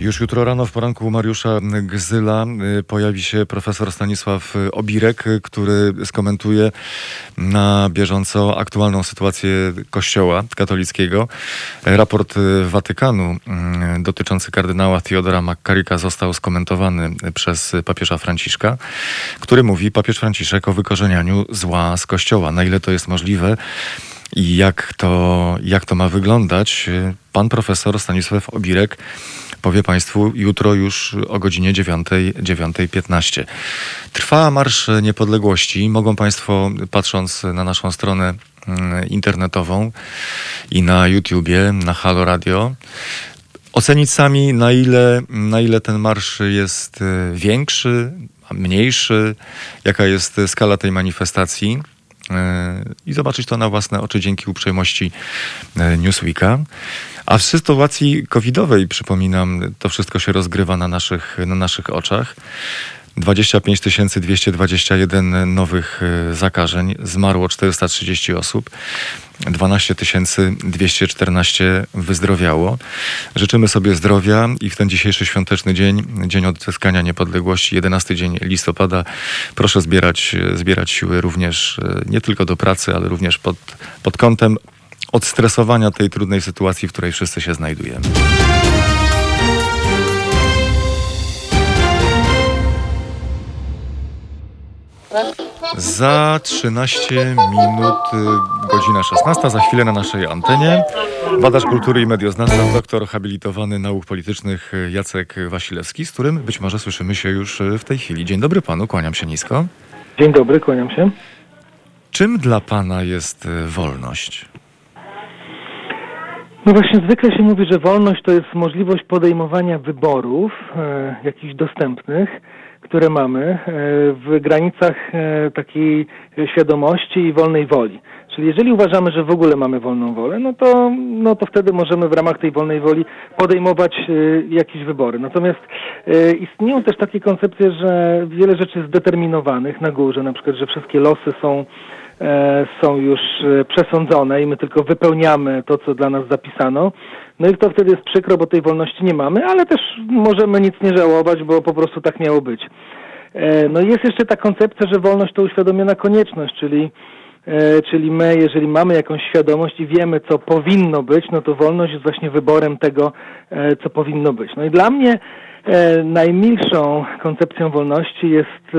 Już jutro rano w poranku Mariusza Gzyla y, pojawi się profesor Stanisław Obirek, który skomentuje na bieżąco aktualną sytuację Kościoła katolickiego. Raport Watykanu dotyczący kardynała Theodora McCarricka został skomentowany przez papieża Franciszka, który mówi papież Franciszek o wykorzenianiu zła z Kościoła. Na ile to jest możliwe? I jak to, jak to ma wyglądać? Pan profesor Stanisław Obirek powie Państwu jutro już o godzinie 9.15. Trwa Marsz Niepodległości. Mogą Państwo, patrząc na naszą stronę mm, internetową i na YouTubie, na Halo Radio, ocenić sami, na ile, na ile ten marsz jest y, większy, mniejszy, jaka jest skala tej manifestacji i zobaczyć to na własne oczy dzięki uprzejmości y, Newsweeka. A w sytuacji covidowej, przypominam, to wszystko się rozgrywa na naszych, na naszych oczach. 25 221 nowych e, zakażeń, zmarło 430 osób, 12 214 wyzdrowiało. Życzymy sobie zdrowia i w ten dzisiejszy świąteczny dzień, dzień odzyskania niepodległości, 11 dzień listopada, proszę zbierać, zbierać siły również e, nie tylko do pracy, ale również pod, pod kątem odstresowania tej trudnej sytuacji, w której wszyscy się znajdujemy. Za 13 minut, y, godzina 16, za chwilę na naszej antenie. Badacz kultury i medioznawca, doktor habilitowany nauk politycznych Jacek Wasilewski, z którym być może słyszymy się już w tej chwili. Dzień dobry panu, kłaniam się nisko. Dzień dobry, kłaniam się. Czym dla pana jest y, wolność? No właśnie zwykle się mówi, że wolność to jest możliwość podejmowania wyborów, e, jakichś dostępnych, które mamy e, w granicach e, takiej świadomości i wolnej woli. Czyli jeżeli uważamy, że w ogóle mamy wolną wolę, no to, no to wtedy możemy w ramach tej wolnej woli podejmować e, jakieś wybory. Natomiast istnieją też takie koncepcje, że wiele rzeczy jest zdeterminowanych na górze, na przykład, że wszystkie losy są są już e, przesądzone i my tylko wypełniamy to, co dla nas zapisano. No i to wtedy jest przykro, bo tej wolności nie mamy, ale też możemy nic nie żałować, bo po prostu tak miało być. E, no i jest jeszcze ta koncepcja, że wolność to uświadomiona konieczność, czyli e, czyli my, jeżeli mamy jakąś świadomość i wiemy, co powinno być, no to wolność jest właśnie wyborem tego, e, co powinno być. No i dla mnie E, najmilszą koncepcją wolności jest e,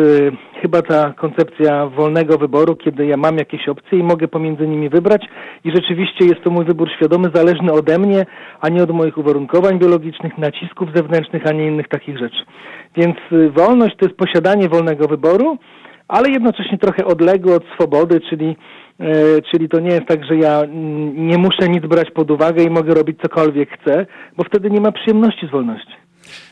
chyba ta koncepcja wolnego wyboru, kiedy ja mam jakieś opcje i mogę pomiędzy nimi wybrać i rzeczywiście jest to mój wybór świadomy, zależny ode mnie, a nie od moich uwarunkowań biologicznych, nacisków zewnętrznych, a nie innych takich rzeczy. Więc e, wolność to jest posiadanie wolnego wyboru, ale jednocześnie trochę odległy od swobody, czyli czyli to nie jest tak, że ja mm, nie muszę nic brać pod uwagę i mogę robić cokolwiek chcę, bo wtedy nie ma przyjemności z wolności.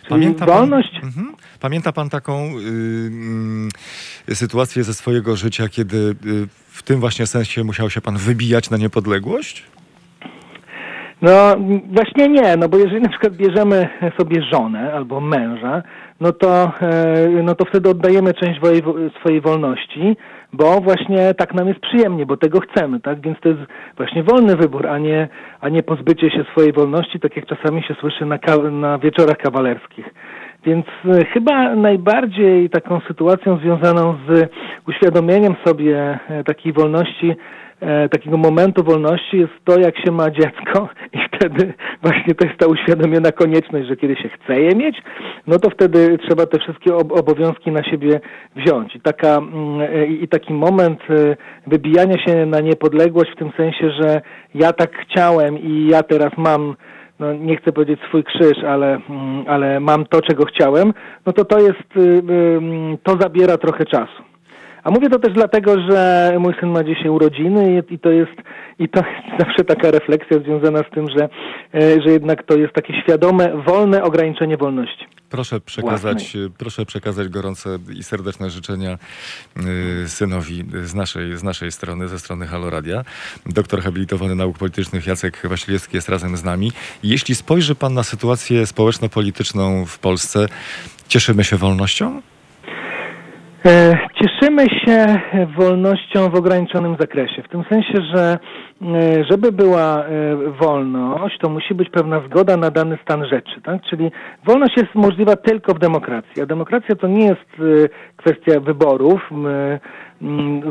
Pamięta. Pan, mhm. Pamięta pan taką y, y, sytuację ze swojego życia, kiedy y, w tym właśnie sensie musiał się pan wybijać na niepodległość? No właśnie nie, no bo jeżeli na przykład bierzemy sobie żonę albo męża, no to, e, no to wtedy oddajemy część swojej wolności, bo właśnie tak nam jest przyjemnie, bo tego chcemy, tak? Więc to jest właśnie wolny wybór, a nie, a nie pozbycie się swojej wolności, tak jak czasami się słyszy na, na wieczorach kawalerskich. Więc e, chyba najbardziej taką sytuacją związaną z uświadomieniem sobie e, takiej wolności e, takiego momentu wolności jest to, jak się ma dziecko (laughs) i wtedy (laughs) właśnie to jest ta uświadomiona konieczność, że kiedy się chce je mieć, no to wtedy trzeba te wszystkie ob obowiązki na siebie wziąć. I, taka, mm, i taki moment e, wybijania się na niepodległość w tym sensie, że ja tak chciałem i ja teraz mam no nie chcę powiedzieć swój krzyż, ale, mm, ale mam to, czego chciałem, no to to jest, y, y, to zabiera trochę czasu. A mówię to też dlatego, że mój syn ma dzisiaj urodziny i, i to jest i to jest (laughs) zawsze taka refleksja związana z tym, że, e, że jednak to jest takie świadome, wolne ograniczenie wolności. Proszę przekazać, proszę przekazać gorące i serdeczne życzenia y, synowi z naszej, z naszej strony, ze strony Haloradia. Doktor habilitowany nauk politycznych Jacek Wasilewski jest razem z nami. Jeśli spojrzy pan na sytuację społeczno-polityczną w Polsce, cieszymy się wolnością? E, Cieszymy się wolnością w ograniczonym zakresie, w tym sensie, że e, żeby była e, wolność, to musi być pewna zgoda na dany stan rzeczy, tak? Czyli wolność jest możliwa tylko w demokracji, a demokracja to nie jest kwestia wyborów,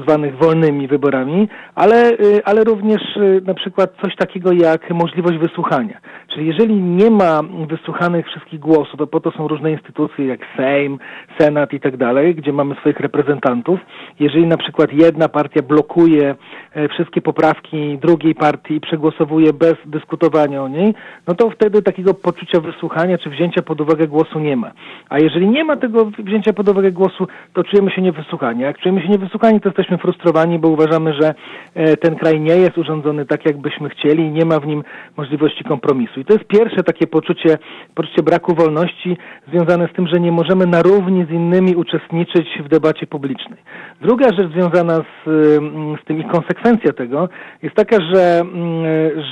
zwanych wolnymi wyborami, ale, ale również na przykład coś takiego jak możliwość wysłuchania. Czyli jeżeli nie ma wysłuchanych wszystkich głosów, to po to są różne instytucje jak Sejm, Senat i tak dalej, gdzie mamy swoich reprezentantów. Jeżeli na przykład jedna partia blokuje e, wszystkie poprawki drugiej partii i przegłosowuje bez dyskutowania o niej, no to wtedy takiego poczucia wysłuchania czy wzięcia pod uwagę głosu nie ma. A jeżeli nie ma tego wzięcia pod uwagę głosu, to czujemy się niewysłuchani. Jak czujemy się niewysłuchani, to jesteśmy frustrowani, bo uważamy, że e, ten kraj nie jest urządzony tak, jakbyśmy chcieli i nie ma w nim możliwości kompromisu. I to jest pierwsze takie poczucie, poczucie braku wolności związane z tym, że nie możemy na równi z innymi uczestniczyć w debacie publicznej. Druga rzecz związana z, mm, z tym i konsekwencja tego jest taka, że, mm,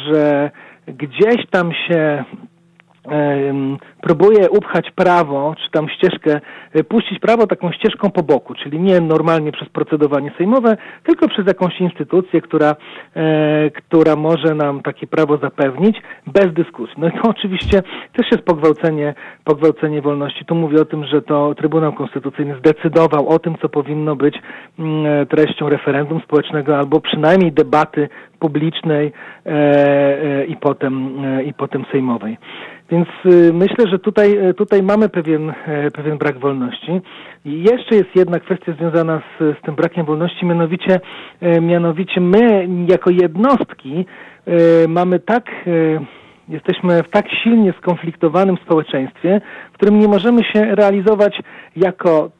że gdzieś tam się próbuje upchać prawo, czy tam ścieżkę, e, puścić prawo taką ścieżką po boku, czyli nie normalnie przez procedowanie sejmowe, tylko przez jakąś instytucję, która, e, która może nam takie prawo zapewnić bez dyskusji. No i to (laughs) oczywiście też jest pogwałcenie, pogwałcenie wolności. Tu mówię o tym, że to Trybunał Konstytucyjny zdecydował o tym, co powinno być mm, e, treścią referendum społecznego albo przynajmniej debaty publicznej i potem, i potem sejmowej. Więc y, myślę, że tutaj, e, tutaj mamy pewien, e, pewien brak wolności. I jeszcze jest jedna kwestia związana z, z tym brakiem wolności, mianowicie, mianowicie my jako jednostki mamy tak, jesteśmy w tak silnie skonfliktowanym społeczeństwie, w którym nie możemy się realizować jako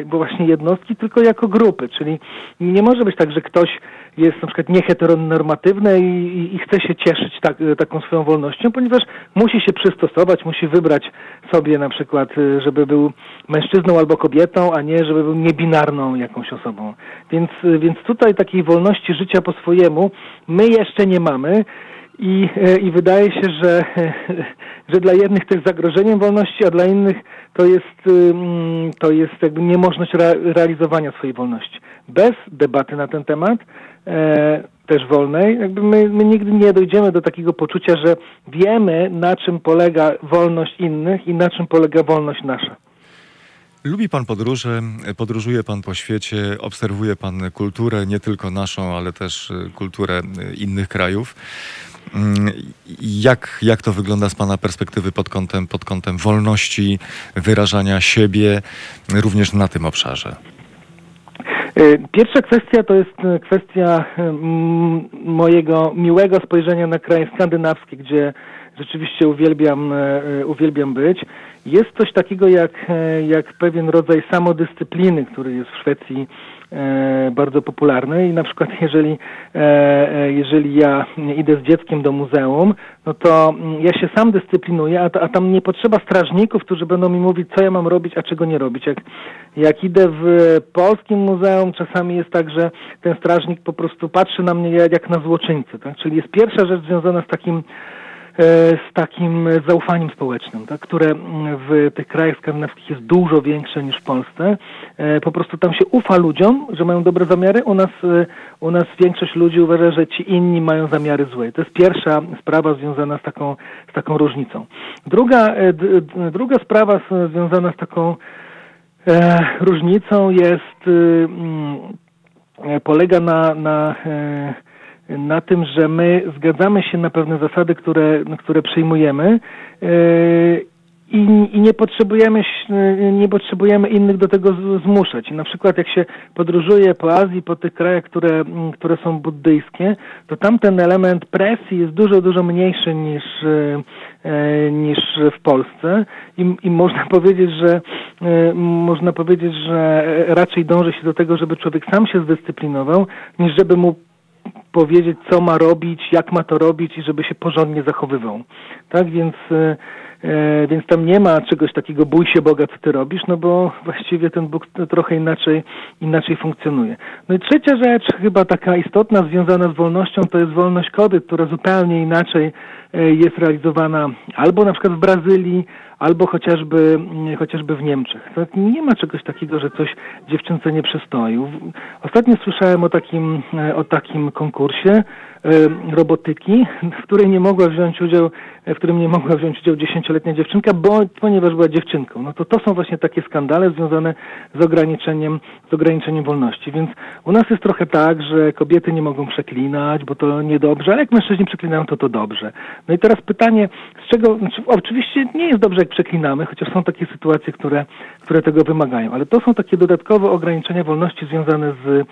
e, właśnie jednostki, tylko jako grupy. Czyli nie może być tak, że ktoś jest na przykład nieheteronormatywny i, i, i chce się cieszyć tak, taką swoją wolnością, ponieważ musi się przystosować, musi wybrać sobie na przykład, y, żeby był mężczyzną albo kobietą, a nie żeby był niebinarną jakąś osobą. Więc, więc tutaj takiej wolności życia po swojemu my jeszcze nie mamy. I, e, I wydaje się, że, (laughs) że dla jednych to jest zagrożeniem wolności, a dla innych to jest, to jest jakby niemożność rea- realizowania swojej wolności. Bez debaty na ten temat, e, też wolnej, jakby my, my nigdy nie dojdziemy do takiego poczucia, że wiemy, na czym polega wolność innych i na czym polega wolność nasza. Lubi pan podróże, podróżuje pan po świecie, obserwuje pan kulturę, nie tylko naszą, ale też y, kulturę innych krajów. Mm, Jak, jak to wygląda z pana perspektywy pod kątem, pod kątem wolności, wyrażania siebie, również na tym obszarze? Y, Pierwsza kwestia to jest y, kwestia mm, mojego miłego spojrzenia na kraje skandynawskie, gdzie rzeczywiście uwielbiam, e, uwielbiam być. Jest coś takiego jak, jak pewien rodzaj samodyscypliny, który jest w Szwecji bardzo popularny i na przykład (laughs) jeżeli, e, e, jeżeli ja idę z dzieckiem do muzeum, no to mm, ja się sam dyscyplinuję, a, a tam nie potrzeba strażników, którzy będą mi mówić, co ja mam robić, a czego nie robić. Jak, jak idę w polskim muzeum, czasami jest tak, że ten strażnik po prostu patrzy na mnie jak, na złoczyńcę. Tak? Czyli jest pierwsza rzecz związana z takim e, z takim zaufaniem społecznym, tak, które mm, w tych krajach skandynawskich jest dużo większe niż w Polsce. E, Po prostu tam się ufa ludziom, że mają dobre zamiary. U nas, e, u nas większość ludzi uważa, że ci inni mają zamiary złe. To jest pierwsza sprawa związana z taką, z taką różnicą. Druga, e, druga sprawa związana z taką e, różnicą jest, e, polega na, na e, na tym, że my zgadzamy się na pewne zasady, które, które przyjmujemy yy, i, i nie potrzebujemy nie potrzebujemy innych do tego zmuszać. Na przykład jak się podróżuje po Azji, po tych krajach, które, które są buddyjskie, to tam ten element presji jest dużo, dużo mniejszy niż, e, e, niż w Polsce i, i można (laughs) powiedzieć, że e, można powiedzieć, że raczej dąży się do tego, żeby człowiek sam się zdyscyplinował, niż żeby mu powiedzieć, co ma robić, jak ma to robić i żeby się porządnie zachowywał. Tak więc, e, e, więc tam nie ma czegoś takiego bój się Boga, co ty robisz, no bo właściwie ten Bóg trochę inaczej, inaczej funkcjonuje. No i trzecia rzecz, chyba taka istotna, związana z wolnością, to jest wolność kobiet, która zupełnie inaczej e, jest realizowana albo na przykład w Brazylii, albo chociażby, mm, chociażby w Niemczech. Nie ma czegoś takiego, że coś dziewczynce nie przystoi. Ostatnio słyszałem o takim, e, o takim konkursie e, robotyki, w której nie mogła wziąć udział, w którym nie mogła wziąć udział dziesięcioletnia dziewczynka, bo, ponieważ była dziewczynką. No to to są właśnie takie skandale związane z ograniczeniem, z ograniczeniem wolności. Więc u nas jest trochę tak, że kobiety nie mogą przeklinać, bo to niedobrze, ale jak mężczyźni przeklinają, to to dobrze. No i teraz pytanie, z czego, znaczy, oczywiście nie jest dobrze, przeklinamy, chociaż są takie sytuacje, które, które tego wymagają, ale to są takie dodatkowe ograniczenia wolności związane z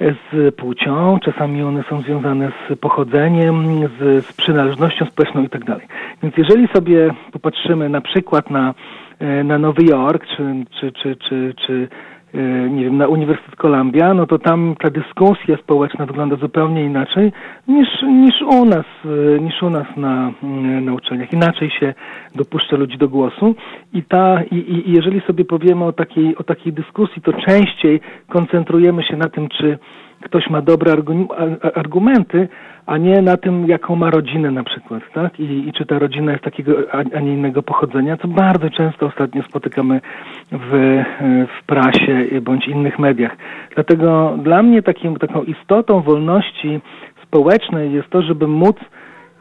z płcią, czasami one są związane z pochodzeniem, z, z przynależnością społeczną i tak dalej. Więc jeżeli sobie popatrzymy na przykład na, e, na Nowy Jork, czy, czy, czy, czy, czy nie wiem, na Uniwersytet Columbia, no to tam ta dyskusja społeczna wygląda zupełnie inaczej niż, niż u nas, e, niż u nas na, mm, na uczelniach. Inaczej się dopuszcza ludzi do głosu i ta, i i jeżeli sobie powiemy o takiej, o takiej dyskusji, to częściej koncentrujemy się na tym, czy ktoś ma dobre argumenty, a nie na tym, jaką ma rodzinę na przykład, tak? I, i czy ta rodzina jest takiego, a, nie innego pochodzenia, co bardzo często ostatnio spotykamy w, w prasie bądź innych mediach. Dlatego dla mnie takim, taką istotą wolności społecznej jest to, żeby móc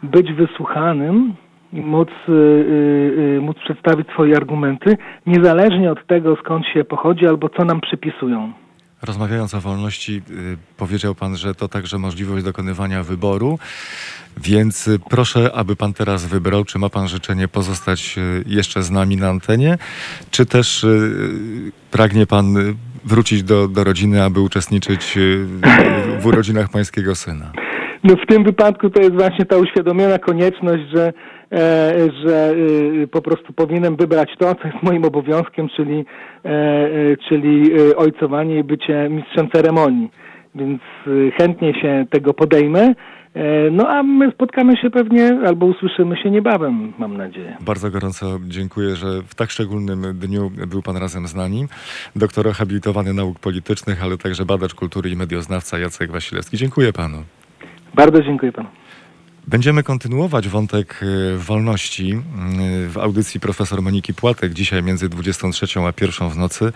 być wysłuchanym móc, y, y, y, móc przedstawić swoje argumenty, niezależnie od tego, skąd się pochodzi albo co nam przypisują. Rozmawiając o wolności, y, powiedział pan, że to także możliwość dokonywania wyboru, więc y, proszę, aby pan teraz wybrał, czy ma pan życzenie pozostać y, jeszcze z nami na antenie, czy też pragnie pan wrócić do, do rodziny, aby uczestniczyć w- urodzinach pańskiego syna. No w tym wypadku to jest właśnie ta uświadomiona konieczność, że, że e, po prostu powinienem wybrać to, co jest moim obowiązkiem, czyli, e, e, czyli e, ojcowanie i bycie mistrzem ceremonii. Więc e, chętnie się tego podejmę. E, No a my spotkamy się pewnie albo usłyszymy się niebawem, mam nadzieję. Bardzo gorąco dziękuję, że w tak szczególnym dniu był pan razem z nami. Doktor habilitowany nauk politycznych, ale także badacz kultury i medioznawca Jacek Wasilewski. Dziękuję panu. Bardzo dziękuję panu. Będziemy kontynuować wątek y, wolności y, w audycji profesor Moniki Płatek dzisiaj między 23 a 1 w nocy.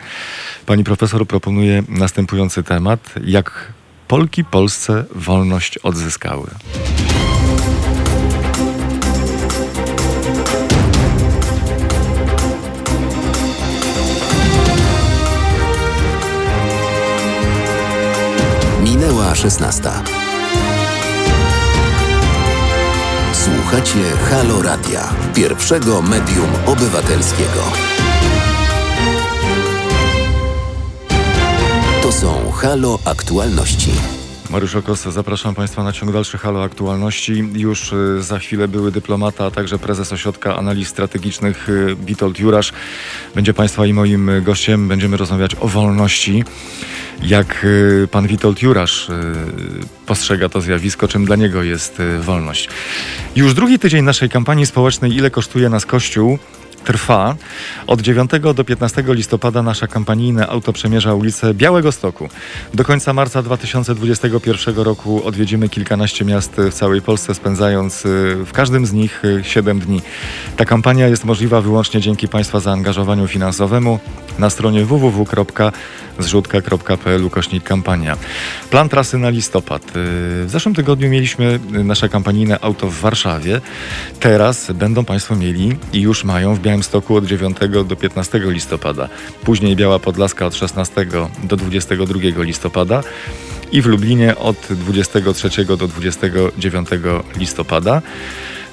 Pani profesor proponuje następujący temat. Jak Polki Polsce wolność odzyskały? Minęła 16. Słuchacie Halo Radia, pierwszego medium obywatelskiego. To są Halo Aktualności. Mariusz Okos, zapraszam Państwa na ciąg dalszy Halo Aktualności. Już y, za chwilę były dyplomata, a także prezes Ośrodka Analiz Strategicznych y, Witold Jurasz. Będzie Państwa i moim y, gościem. Będziemy rozmawiać o wolności. Jak pan Witold Jurasz postrzega to zjawisko, czym dla niego jest wolność. Już drugi tydzień naszej kampanii społecznej Ile kosztuje nas Kościół? Trwa. Od 9 do 15 listopada nasza kampanijne auto przemierza ulicę Białego Stoku. Do końca marca 2021 roku odwiedzimy kilkanaście miast w całej Polsce, spędzając y, w każdym z nich 7 dni. Ta kampania jest możliwa wyłącznie dzięki Państwa zaangażowaniu finansowemu na stronie www.zrzutka.pl ukośnik kampania. Plan trasy na listopad. Y, W zeszłym tygodniu mieliśmy y, nasze kampanijne auto w Warszawie. Teraz będą Państwo mieli i już mają w Białymstoku od 9 do 15 listopada. Później Biała Podlaska od 16 do 22 listopada i w Lublinie od 23 do 29 listopada.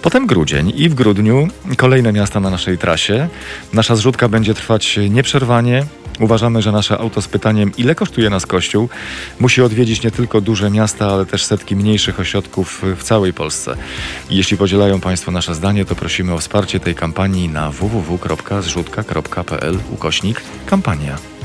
Potem grudzień i w grudniu kolejne miasta na naszej trasie. Nasza zrzutka będzie trwać nieprzerwanie. Uważamy, że nasze auto z pytaniem, ile kosztuje nas kościół, musi odwiedzić nie tylko duże miasta, ale też setki mniejszych ośrodków w całej Polsce. Jeśli podzielają Państwo nasze zdanie, to prosimy o wsparcie tej kampanii na www.zrzutka.pl ukośnik kampania.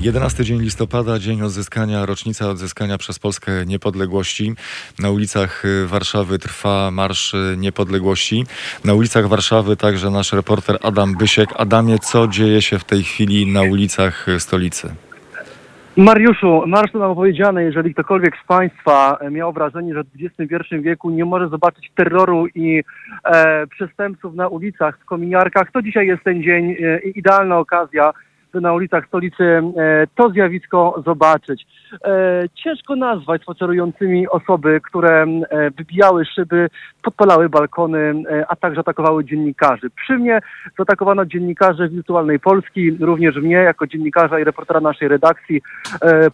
Jedenasty dzień listopada, dzień odzyskania, rocznica odzyskania przez Polskę niepodległości. Na ulicach Warszawy trwa Marsz Niepodległości. Na ulicach Warszawy także nasz reporter Adam Bysiek. Adamie, co dzieje się w tej chwili na ulicach stolicy? Mariuszu, marsz to nam opowiedziane, jeżeli ktokolwiek z Państwa miał wrażenie, że w XXI wieku nie może zobaczyć terroru i e, przestępców na ulicach, w kominiarkach, to dzisiaj jest ten dzień e, idealna okazja, na ulicach stolicy e, to zjawisko zobaczyć. E, ciężko nazwać spacerującymi osoby, które e, wybijały szyby, podpalały balkony, e, a także atakowały dziennikarzy. Przy mnie zaatakowano dziennikarzy wirtualnej Polski, również mnie jako dziennikarza i reportera naszej redakcji.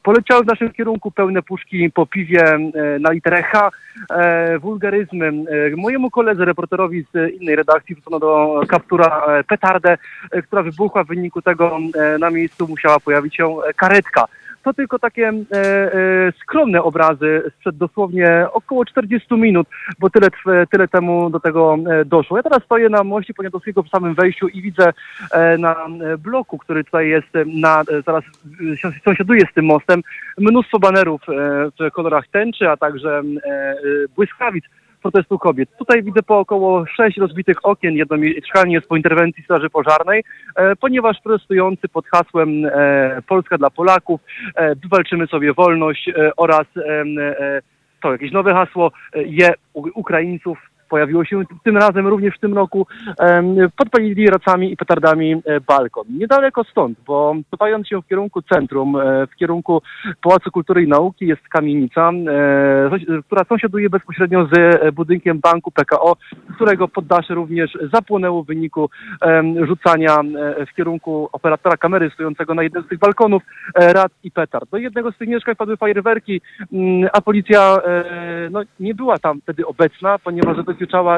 Poleciały w naszym kierunku pełne puszki po piwie na literę H, wulgaryzmy. Mojemu koledze, reporterowi z innej redakcji wrzucono do kaptura petardę, która wybuchła. W wyniku tego na miejscu musiała pojawić się karetka. To tylko takie e, e, skromne obrazy sprzed dosłownie około 40 minut, bo tyle, tyle temu do tego e, doszło. Ja teraz stoję na moście Poniatowskiego w samym wejściu i widzę e, na e, bloku, który tutaj jest e, na, zaraz sąs- sąsiaduje z tym mostem, mnóstwo banerów w kolorach tęczy, a także błyskawic protestu kobiet. Tutaj widzę po około sześć rozbitych okien, jedno mieszkanie jest po interwencji Straży Pożarnej, e, ponieważ protestujący pod hasłem e, Polska dla Polaków, e, wywalczymy sobie wolność e, oraz e, e, to jakieś nowe hasło, e, je Ukraińców pojawiło się tym razem również w tym roku, podpalili racami i petardami e, balkon. Niedaleko stąd, bo cofając się w kierunku centrum, e, w kierunku Pałacu Kultury i Nauki jest kamienica, e, która sąsiaduje bezpośrednio z budynkiem banku PKO, którego poddasze również zapłonęło w wyniku rzucania w kierunku operatora kamery stojącego na jednym z tych balkonów rad i petard. Do jednego z tych mieszkań padły fajerwerki, mm, a policja no, nie była tam wtedy obecna, ponieważ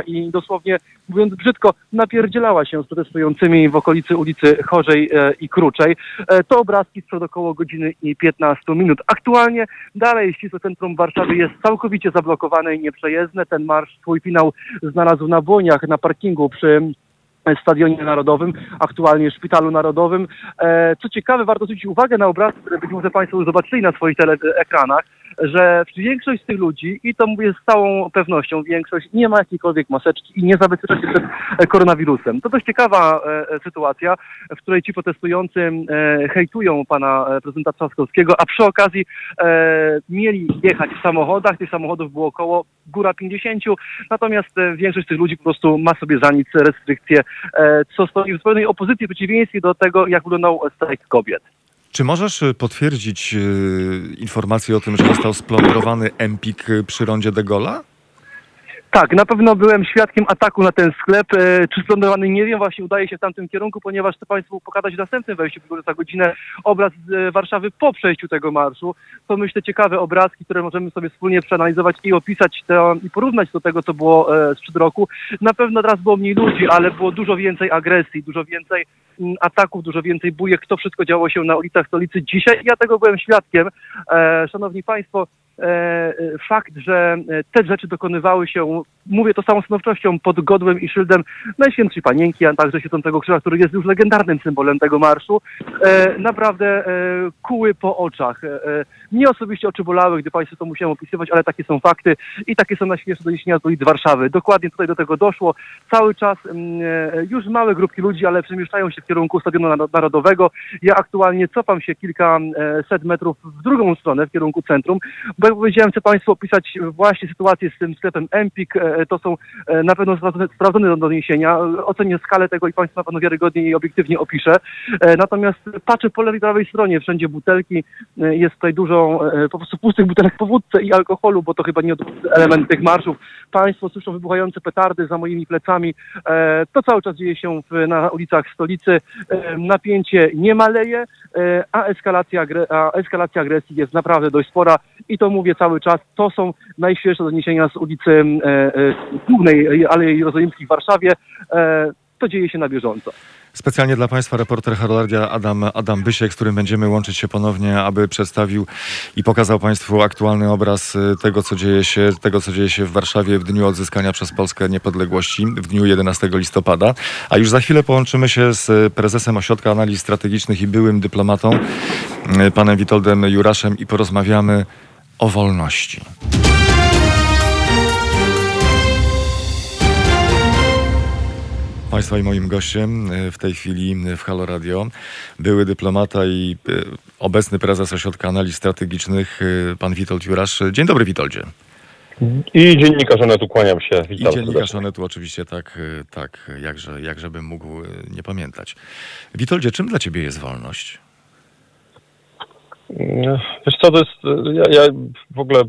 i dosłownie, mówiąc brzydko, napierdzielała się z protestującymi w okolicy ulicy Chorzej e, i Kruczej. E, to obrazki sprzed około godziny i 15 minut. Aktualnie dalej ścisłe centrum Warszawy jest całkowicie zablokowane i nieprzejezdne. Ten marsz swój finał znalazł na Błoniach, na parkingu przy Stadionie Narodowym, aktualnie Szpitalu Narodowym. E, co ciekawe, warto zwrócić uwagę na obrazki, które być może Państwo już zobaczyli na swoich tele- ekranach, że większość z tych ludzi, i to mówię z całą pewnością, większość nie ma jakiejkolwiek maseczki i nie zabezpiecza się przed koronawirusem. To dość ciekawa e, sytuacja, w której ci protestujący e, hejtują pana prezydenta Trzaskowskiego, a przy okazji mieli jechać w samochodach, tych samochodów było około góra 50, natomiast większość z tych ludzi po prostu ma sobie za nic restrykcje, co stoi w zupełnej opozycji, przeciwieństwie do tego, jak wyglądał strajk kobiet. Czy możesz y, potwierdzić y, informację o tym, że został splądrowany Empik przy rondzie de Gola? Tak, na pewno byłem świadkiem ataku na ten sklep. E, czy splądrowany nie wiem, właśnie udaje się w tamtym kierunku, ponieważ chcę Państwu pokazać w następnym wejściu, który za godzinę obraz z e, Warszawy po przejściu tego marszu. To myślę ciekawe obrazki, które możemy sobie wspólnie przeanalizować i opisać to, i porównać do tego, co było e, sprzed roku. Na pewno teraz było mniej ludzi, ale było dużo więcej agresji, dużo więcej mm, ataków, dużo więcej bujek. To wszystko działo się na ulicach stolicy dzisiaj. Ja tego byłem świadkiem. Szanowni Państwo, fakt, że e, te rzeczy dokonywały się, mówię to z całą stanowczością, pod godłem i szyldem Najświętszej Panienki, a także Świętego Krzyża, który jest już legendarnym symbolem tego marszu, e, naprawdę e, kuły po oczach. E, e, mnie osobiście oczy bolały, gdy Państwu to musiałem opisywać, ale takie są fakty i takie są najświeższe doniesienia z ulic Warszawy. Dokładnie tutaj do tego doszło. Cały czas mm, e, już małe grupki ludzi, ale przemieszczają się w kierunku Stadionu Naro- Narodowego. Ja aktualnie cofam się kilka e, set metrów w drugą stronę, w kierunku centrum, bo jak powiedziałem, chcę Państwu opisać właśnie sytuację z tym sklepem Empik. E, To są e, na pewno sprawdzone, doniesienia. Ocenię skalę tego i Państwu na pewno wiarygodnie i obiektywnie opiszę. E, Natomiast patrzę po lewej i prawej stronie, wszędzie butelki. E, Jest tutaj dużo e, po prostu pustych butelek po wódce i alkoholu, bo to chyba nie element tych marszów. Państwo słyszą wybuchające petardy za moimi plecami. E, To cały czas dzieje się w, na ulicach stolicy. E, Napięcie nie maleje, a eskalacja, a eskalacja agresji jest naprawdę dość spora i to mówię cały czas. To są najświeższe doniesienia z ulicy głównej Alei Jerozolimskiej w Warszawie. To dzieje się na bieżąco. Specjalnie dla Państwa reporter Haroldia Adam, Adam Bysiek, z którym będziemy łączyć się ponownie, aby przedstawił i pokazał Państwu aktualny obraz y, tego, co dzieje się, tego, co dzieje się w Warszawie w dniu odzyskania przez Polskę niepodległości, w dniu 11 listopada. A już za chwilę połączymy się z prezesem Ośrodka Analiz Strategicznych i byłym dyplomatą, y, panem Witoldem Juraszem i porozmawiamy o wolności. Państwa i moim gościem y, w tej chwili w Halo Radio były dyplomata i y, obecny prezes Ośrodka Analiz Strategicznych, pan Witold Jurasz. Dzień dobry, Witoldzie. I dziennikarz Onetu, kłaniam się. I Witam dziennikarz serdecznie. Onetu oczywiście tak, tak jakże, jakże bym mógł nie pamiętać. Witoldzie, czym dla ciebie jest wolność? Wiesz co, to jest, ja, ja w ogóle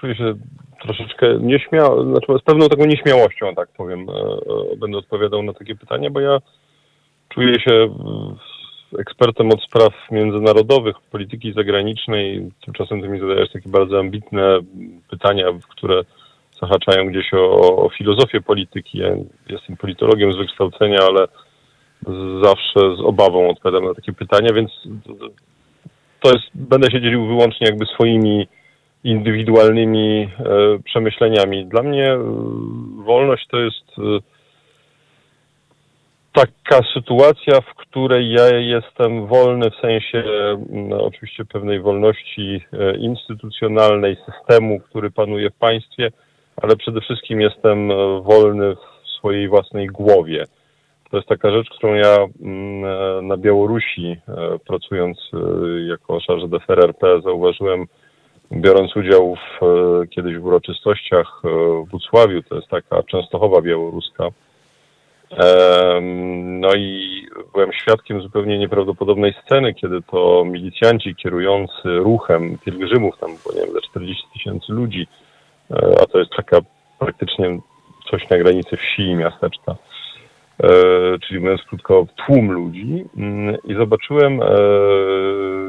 czuję się troszeczkę nieśmiało, znaczy z pewną taką nieśmiałością, tak powiem, e, e, będę odpowiadał na takie pytania, bo ja czuję się ekspertem od spraw międzynarodowych, polityki zagranicznej. Tymczasem ty mi zadajesz takie bardzo ambitne pytania, które zahaczają gdzieś o, o filozofię polityki. Ja jestem politologiem z wykształcenia, ale zawsze z obawą odpowiadam na takie pytania, więc to jest, będę się dzielił wyłącznie jakby swoimi indywidualnymi e, przemyśleniami. Dla mnie e, wolność to jest e, taka sytuacja, w której ja jestem wolny w sensie no, oczywiście pewnej wolności instytucjonalnej, systemu, który panuje w państwie, ale przede wszystkim jestem wolny w swojej własnej głowie. To jest taka rzecz, którą ja na Białorusi, pracując jako charge d'affaires RP, zauważyłem, biorąc udział w, e, kiedyś w uroczystościach e, w Włocławiu, to jest taka Częstochowa białoruska. No i byłem świadkiem zupełnie nieprawdopodobnej sceny, kiedy to milicjanci kierujący ruchem pielgrzymów, tam było, nie wiem, ze 40 tysięcy ludzi, e, a to jest taka praktycznie coś na granicy wsi i miasteczka, czyli mówiąc krótko tłum ludzi mm, i zobaczyłem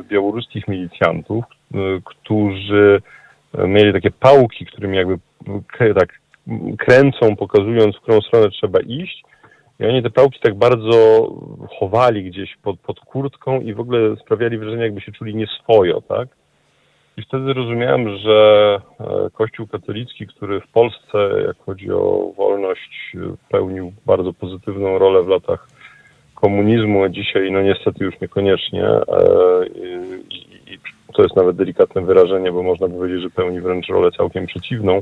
białoruskich milicjantów, którzy e, mieli takie pałki, którymi jakby tak kręcą, pokazując, w którą stronę trzeba iść. I oni te pałki tak bardzo chowali gdzieś pod, pod kurtką i w ogóle sprawiali wrażenie, jakby się czuli nieswojo, tak? I wtedy rozumiałem, że e, Kościół katolicki, który w Polsce, jak chodzi o wolność, pełnił bardzo pozytywną rolę w latach komunizmu, a dzisiaj no niestety już niekoniecznie. e, i to jest nawet delikatne wyrażenie, bo można powiedzieć, że pełni wręcz rolę całkiem przeciwną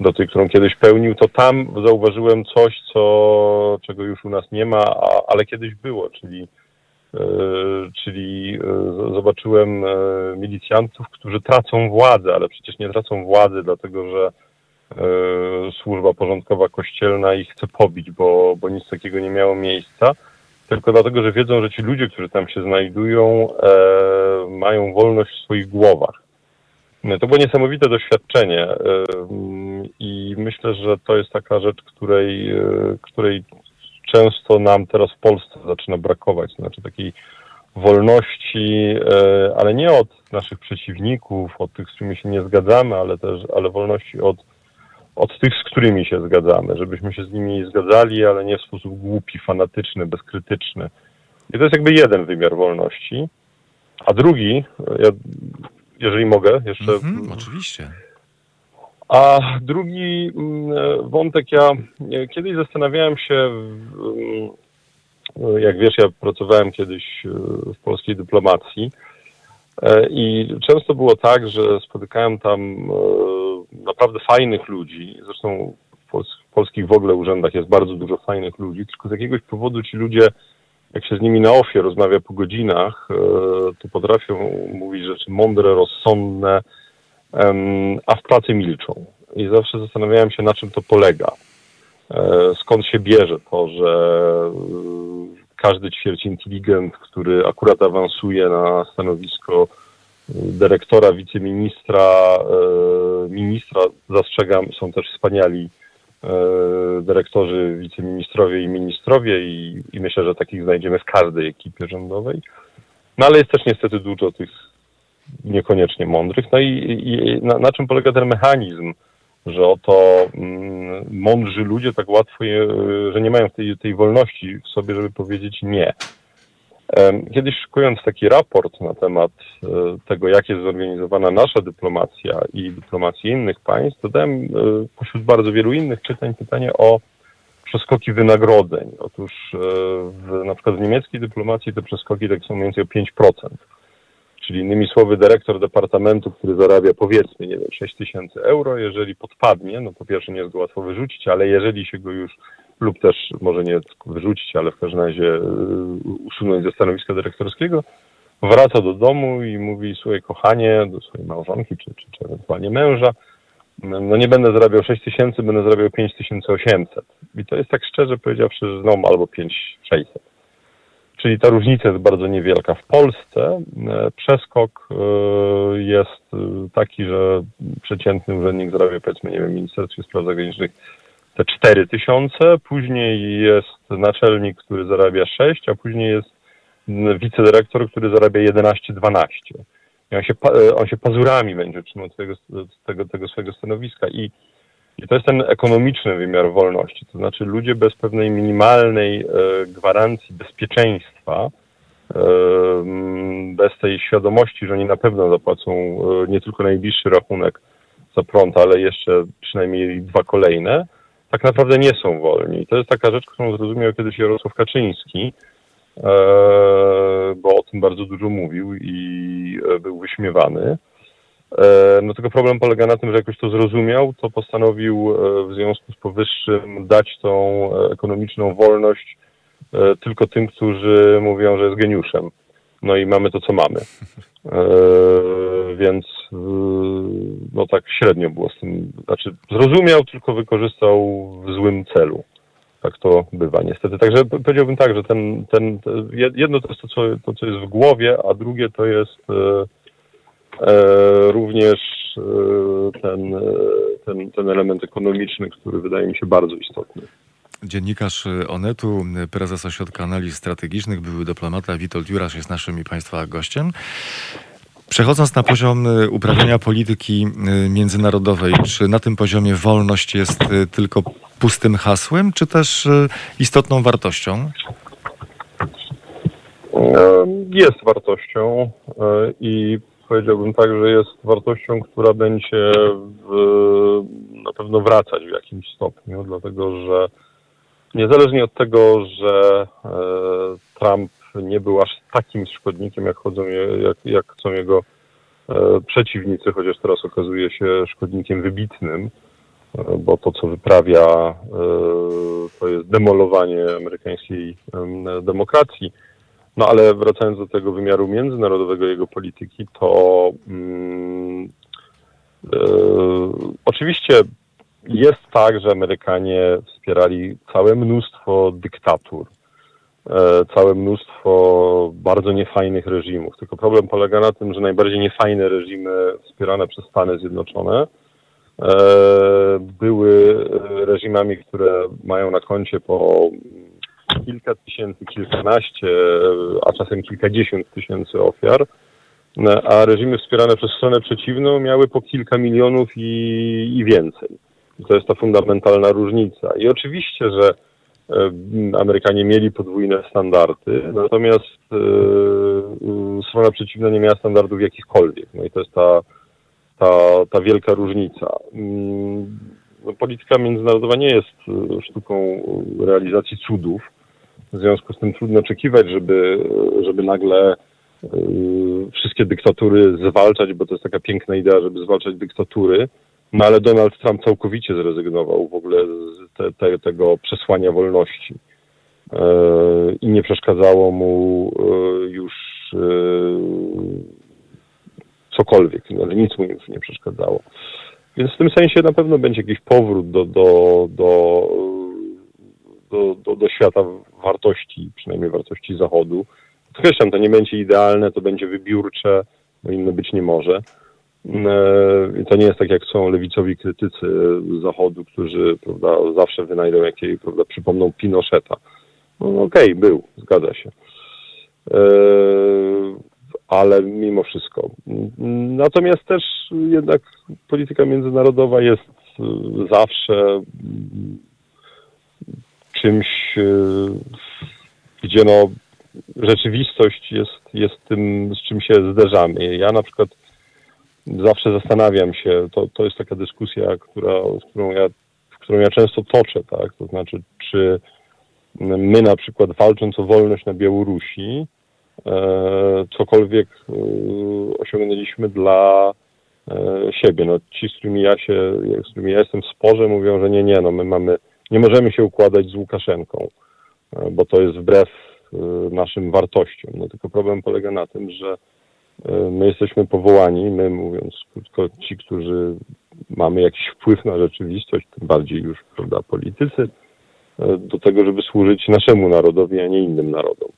do tej, którą kiedyś pełnił, to tam zauważyłem coś, co, czego już u nas nie ma, a, ale kiedyś było, czyli, e, czyli z- zobaczyłem e, milicjantów, którzy tracą władzę, ale przecież nie tracą władzy, dlatego że służba porządkowa kościelna ich chce pobić, bo, bo nic takiego nie miało miejsca, tylko dlatego, że wiedzą, że ci ludzie, którzy tam się znajdują, e, mają wolność w swoich głowach. No, To było niesamowite doświadczenie ym, i myślę, że to jest taka rzecz, której, y, której często nam teraz w Polsce zaczyna brakować. Znaczy takiej wolności, y, ale nie od naszych przeciwników, od tych, z którymi się nie zgadzamy, ale też ale wolności od, od tych, z którymi się zgadzamy, żebyśmy się z nimi zgadzali, ale nie w sposób głupi, fanatyczny, bezkrytyczny. I to jest jakby jeden wymiar wolności. A drugi, ja, jeżeli mogę jeszcze. Mhm, oczywiście. A drugi mm, wątek, ja ja kiedyś zastanawiałem się, mm, jak wiesz, ja pracowałem kiedyś e, w polskiej dyplomacji e, i często było tak, że spotykałem tam e, naprawdę fajnych ludzi, zresztą w pols- w polskich w ogóle urzędach jest bardzo dużo fajnych ludzi, tylko z jakiegoś powodu ci ludzie, jak się z nimi na ofie rozmawia po godzinach, to potrafią mówić rzeczy mądre, rozsądne, a w pracy milczą. I zawsze zastanawiałem się, na czym to polega. E, Skąd się bierze to, że y, każdy ćwierć inteligent, który akurat awansuje na stanowisko dyrektora, wiceministra, e, ministra, zastrzegam, są też wspaniali e, dyrektorzy, wiceministrowie i ministrowie i, i myślę, że takich znajdziemy w każdej ekipie rządowej. No ale jest też niestety dużo tych niekoniecznie mądrych. No i, i na, na czym polega ten mechanizm, że oto mm, mądrzy ludzie tak łatwo, je, że nie mają tej, tej wolności w sobie, żeby powiedzieć nie. Kiedyś szykując taki raport na temat e, tego, jak jest zorganizowana nasza dyplomacja i dyplomacja innych państw, dodałem e, pośród bardzo wielu innych czytań pytanie o przeskoki wynagrodzeń. Otóż e, w, na przykład w niemieckiej dyplomacji te przeskoki tak są mniej więcej o 5%. Czyli innymi słowy, dyrektor departamentu, który zarabia powiedzmy, nie wiem, 6 tysięcy euro, jeżeli podpadnie, no po pierwsze nie jest go łatwo wyrzucić, ale jeżeli się go już, lub też może nie wyrzucić, ale w każdym razie yy, usunąć ze stanowiska dyrektorskiego, wraca do domu i mówi, słuchaj kochanie, do swojej małżonki, czy, czy, czy ewentualnie męża, no nie będę zarabiał 6 tysięcy, będę zarabiał 5800. I to jest tak szczerze powiedziawszy, że no albo 5600. Czyli ta różnica jest bardzo niewielka. W Polsce e, przeskok e, jest e, taki, że przeciętny urzędnik zarabia powiedzmy, nie wiem, Ministerstwie Spraw Zagranicznych te 4 tysiące, później jest naczelnik, który zarabia 6, a później jest wicedyrektor, który zarabia 11-12. I on się, pa- on się pazurami będzie trzymał tego, tego, tego swojego stanowiska i i to jest ten ekonomiczny wymiar wolności, to znaczy ludzie bez pewnej minimalnej e, gwarancji bezpieczeństwa, e, bez tej świadomości, że oni na pewno zapłacą e, nie tylko najbliższy rachunek za prąd, ale jeszcze przynajmniej dwa kolejne, tak naprawdę nie są wolni. I to jest taka rzecz, którą zrozumiał kiedyś Jarosław Kaczyński, e, bo o tym bardzo dużo mówił i e, był wyśmiewany. E, No tylko problem polega na tym, że jak już to zrozumiał, to postanowił w związku z powyższym dać tą ekonomiczną wolność tylko tym, którzy mówią, że jest geniuszem. No i mamy to, co mamy. (laughs) E, Więc e, no tak średnio było z tym. Znaczy zrozumiał, tylko wykorzystał w złym celu. Tak to bywa niestety. Także powiedziałbym tak, że ten, ten, te- jed- jedno to jest to co, to, co jest w głowie, a drugie to jest e, E, również ten, ten, ten element ekonomiczny, który wydaje mi się bardzo istotny. Dziennikarz y, Onetu, y, prezes Ośrodka Analiz Strategicznych, były dyplomata Witold Jurasz jest naszym i Państwa gościem. Przechodząc na poziom y, uprawiania polityki międzynarodowej, czy na tym poziomie wolność jest tylko pustym hasłem, czy też istotną wartością? E, Jest wartością e, i powiedziałbym tak, że jest wartością, która będzie w, na pewno wracać w jakimś stopniu, dlatego że niezależnie od tego, że e, Trump nie był aż takim szkodnikiem, jak, chodzą, jak, jak chcą jego e, przeciwnicy, chociaż teraz okazuje się szkodnikiem wybitnym, e, bo to, co wyprawia, to jest demolowanie amerykańskiej em, demokracji. No ale wracając do tego wymiaru międzynarodowego jego polityki, to mm, e, oczywiście jest tak, że Amerykanie wspierali całe mnóstwo dyktatur, e, całe mnóstwo bardzo niefajnych reżimów. Tylko problem polega na tym, że najbardziej niefajne reżimy wspierane przez Stany Zjednoczone e, były e, reżimami, które mają na koncie po kilka tysięcy, kilkanaście, a czasem kilkadziesiąt tysięcy ofiar, No, a reżimy wspierane przez stronę przeciwną miały po kilka milionów i, i więcej. I to jest ta fundamentalna różnica. I oczywiście, że e, Amerykanie mieli podwójne standardy, natomiast e, strona przeciwna nie miała standardów jakichkolwiek. No i to jest ta, ta, ta wielka różnica. No, polityka międzynarodowa nie jest e, sztuką realizacji cudów. W związku z tym trudno oczekiwać, żeby, żeby nagle e, wszystkie dyktatury zwalczać, bo to jest taka piękna idea, żeby zwalczać dyktatury. No ale Donald Trump całkowicie zrezygnował w ogóle z te, te, tego przesłania wolności. E, I nie przeszkadzało mu e, już e, cokolwiek, no, nic mu już nie przeszkadzało. Więc w tym sensie na pewno będzie jakiś powrót do, do, do, do, do, do świata wartości, przynajmniej wartości Zachodu. Podkreślam, to nie będzie idealne, to będzie wybiórcze, no inne być nie może. E, To nie jest tak, jak są lewicowi krytycy Zachodu, którzy prawda, zawsze wynajdą jakieś, prawda, przypomną Pinocheta. No okej, był, zgadza się. E, Ale mimo wszystko. Natomiast też jednak polityka międzynarodowa jest e, zawsze mm, czymś, gdzie no rzeczywistość jest, jest tym, z czym się zderzamy. Ja na przykład zawsze zastanawiam się, to, to jest taka dyskusja, która, z którą ja, którą ja często toczę, tak? To znaczy, czy my na przykład walcząc o wolność na Białorusi, e, cokolwiek e, osiągnęliśmy dla e, siebie. No, ci, z którymi ja się, z którymi ja jestem w sporze, mówią, że nie, nie, no my mamy, nie możemy się układać z Łukaszenką, e, bo to jest wbrew e, naszym wartościom. No tylko problem polega na tym, że my jesteśmy powołani, my mówiąc krótko, ci, którzy mamy jakiś wpływ na rzeczywistość, tym bardziej już, prawda, politycy, e, do tego, żeby służyć naszemu narodowi, a nie innym narodom.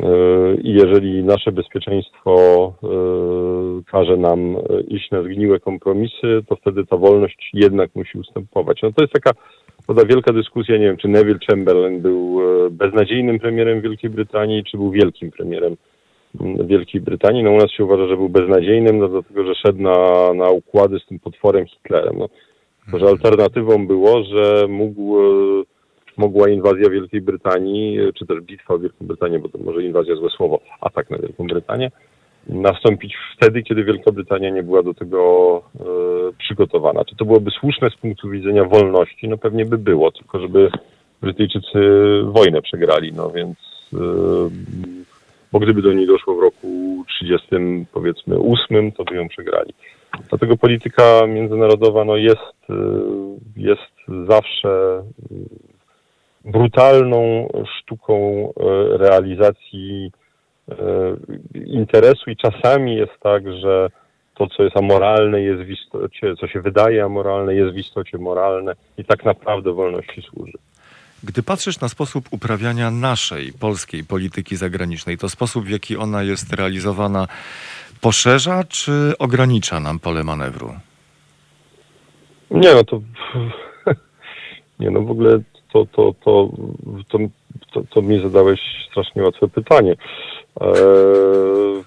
E, I jeżeli nasze bezpieczeństwo e, każe nam iść na zgniłe kompromisy, to wtedy ta wolność jednak musi ustępować. No to jest taka prawda, wielka dyskusja, nie wiem, czy Neville Chamberlain był beznadziejnym premierem Wielkiej Brytanii, czy był wielkim premierem Wielkiej Brytanii. No u nas się uważa, że był beznadziejnym, no, dlatego że szedł na, na układy z tym potworem Hitlerem. No, to, że alternatywą było, że mógł e, mogła inwazja Wielkiej Brytanii, czy też bitwa o Wielką Brytanię, bo to może inwazja złe słowo, atak na Wielką Brytanię, nastąpić wtedy, kiedy Wielka Brytania nie była do tego e, przygotowana. Czy to byłoby słuszne z punktu widzenia wolności? No pewnie by było, tylko żeby Brytyjczycy wojnę przegrali, no więc e, bo gdyby do niej doszło w roku 30, powiedzmy 8, to by ją przegrali. Dlatego polityka międzynarodowa no, jest, e, jest zawsze brutalną sztuką e, realizacji interesu i czasami jest tak, że to, co jest amoralne, jest w istocie, co się wydaje amoralne, jest w istocie moralne i tak naprawdę wolności służy. Gdy patrzysz na sposób uprawiania naszej polskiej polityki zagranicznej, to sposób, w jaki ona jest realizowana, poszerza czy ogranicza nam pole manewru? Nie, no to (laughs) nie, no w ogóle to, to, to, to, to, to mi zadałeś strasznie łatwe pytanie. Eee,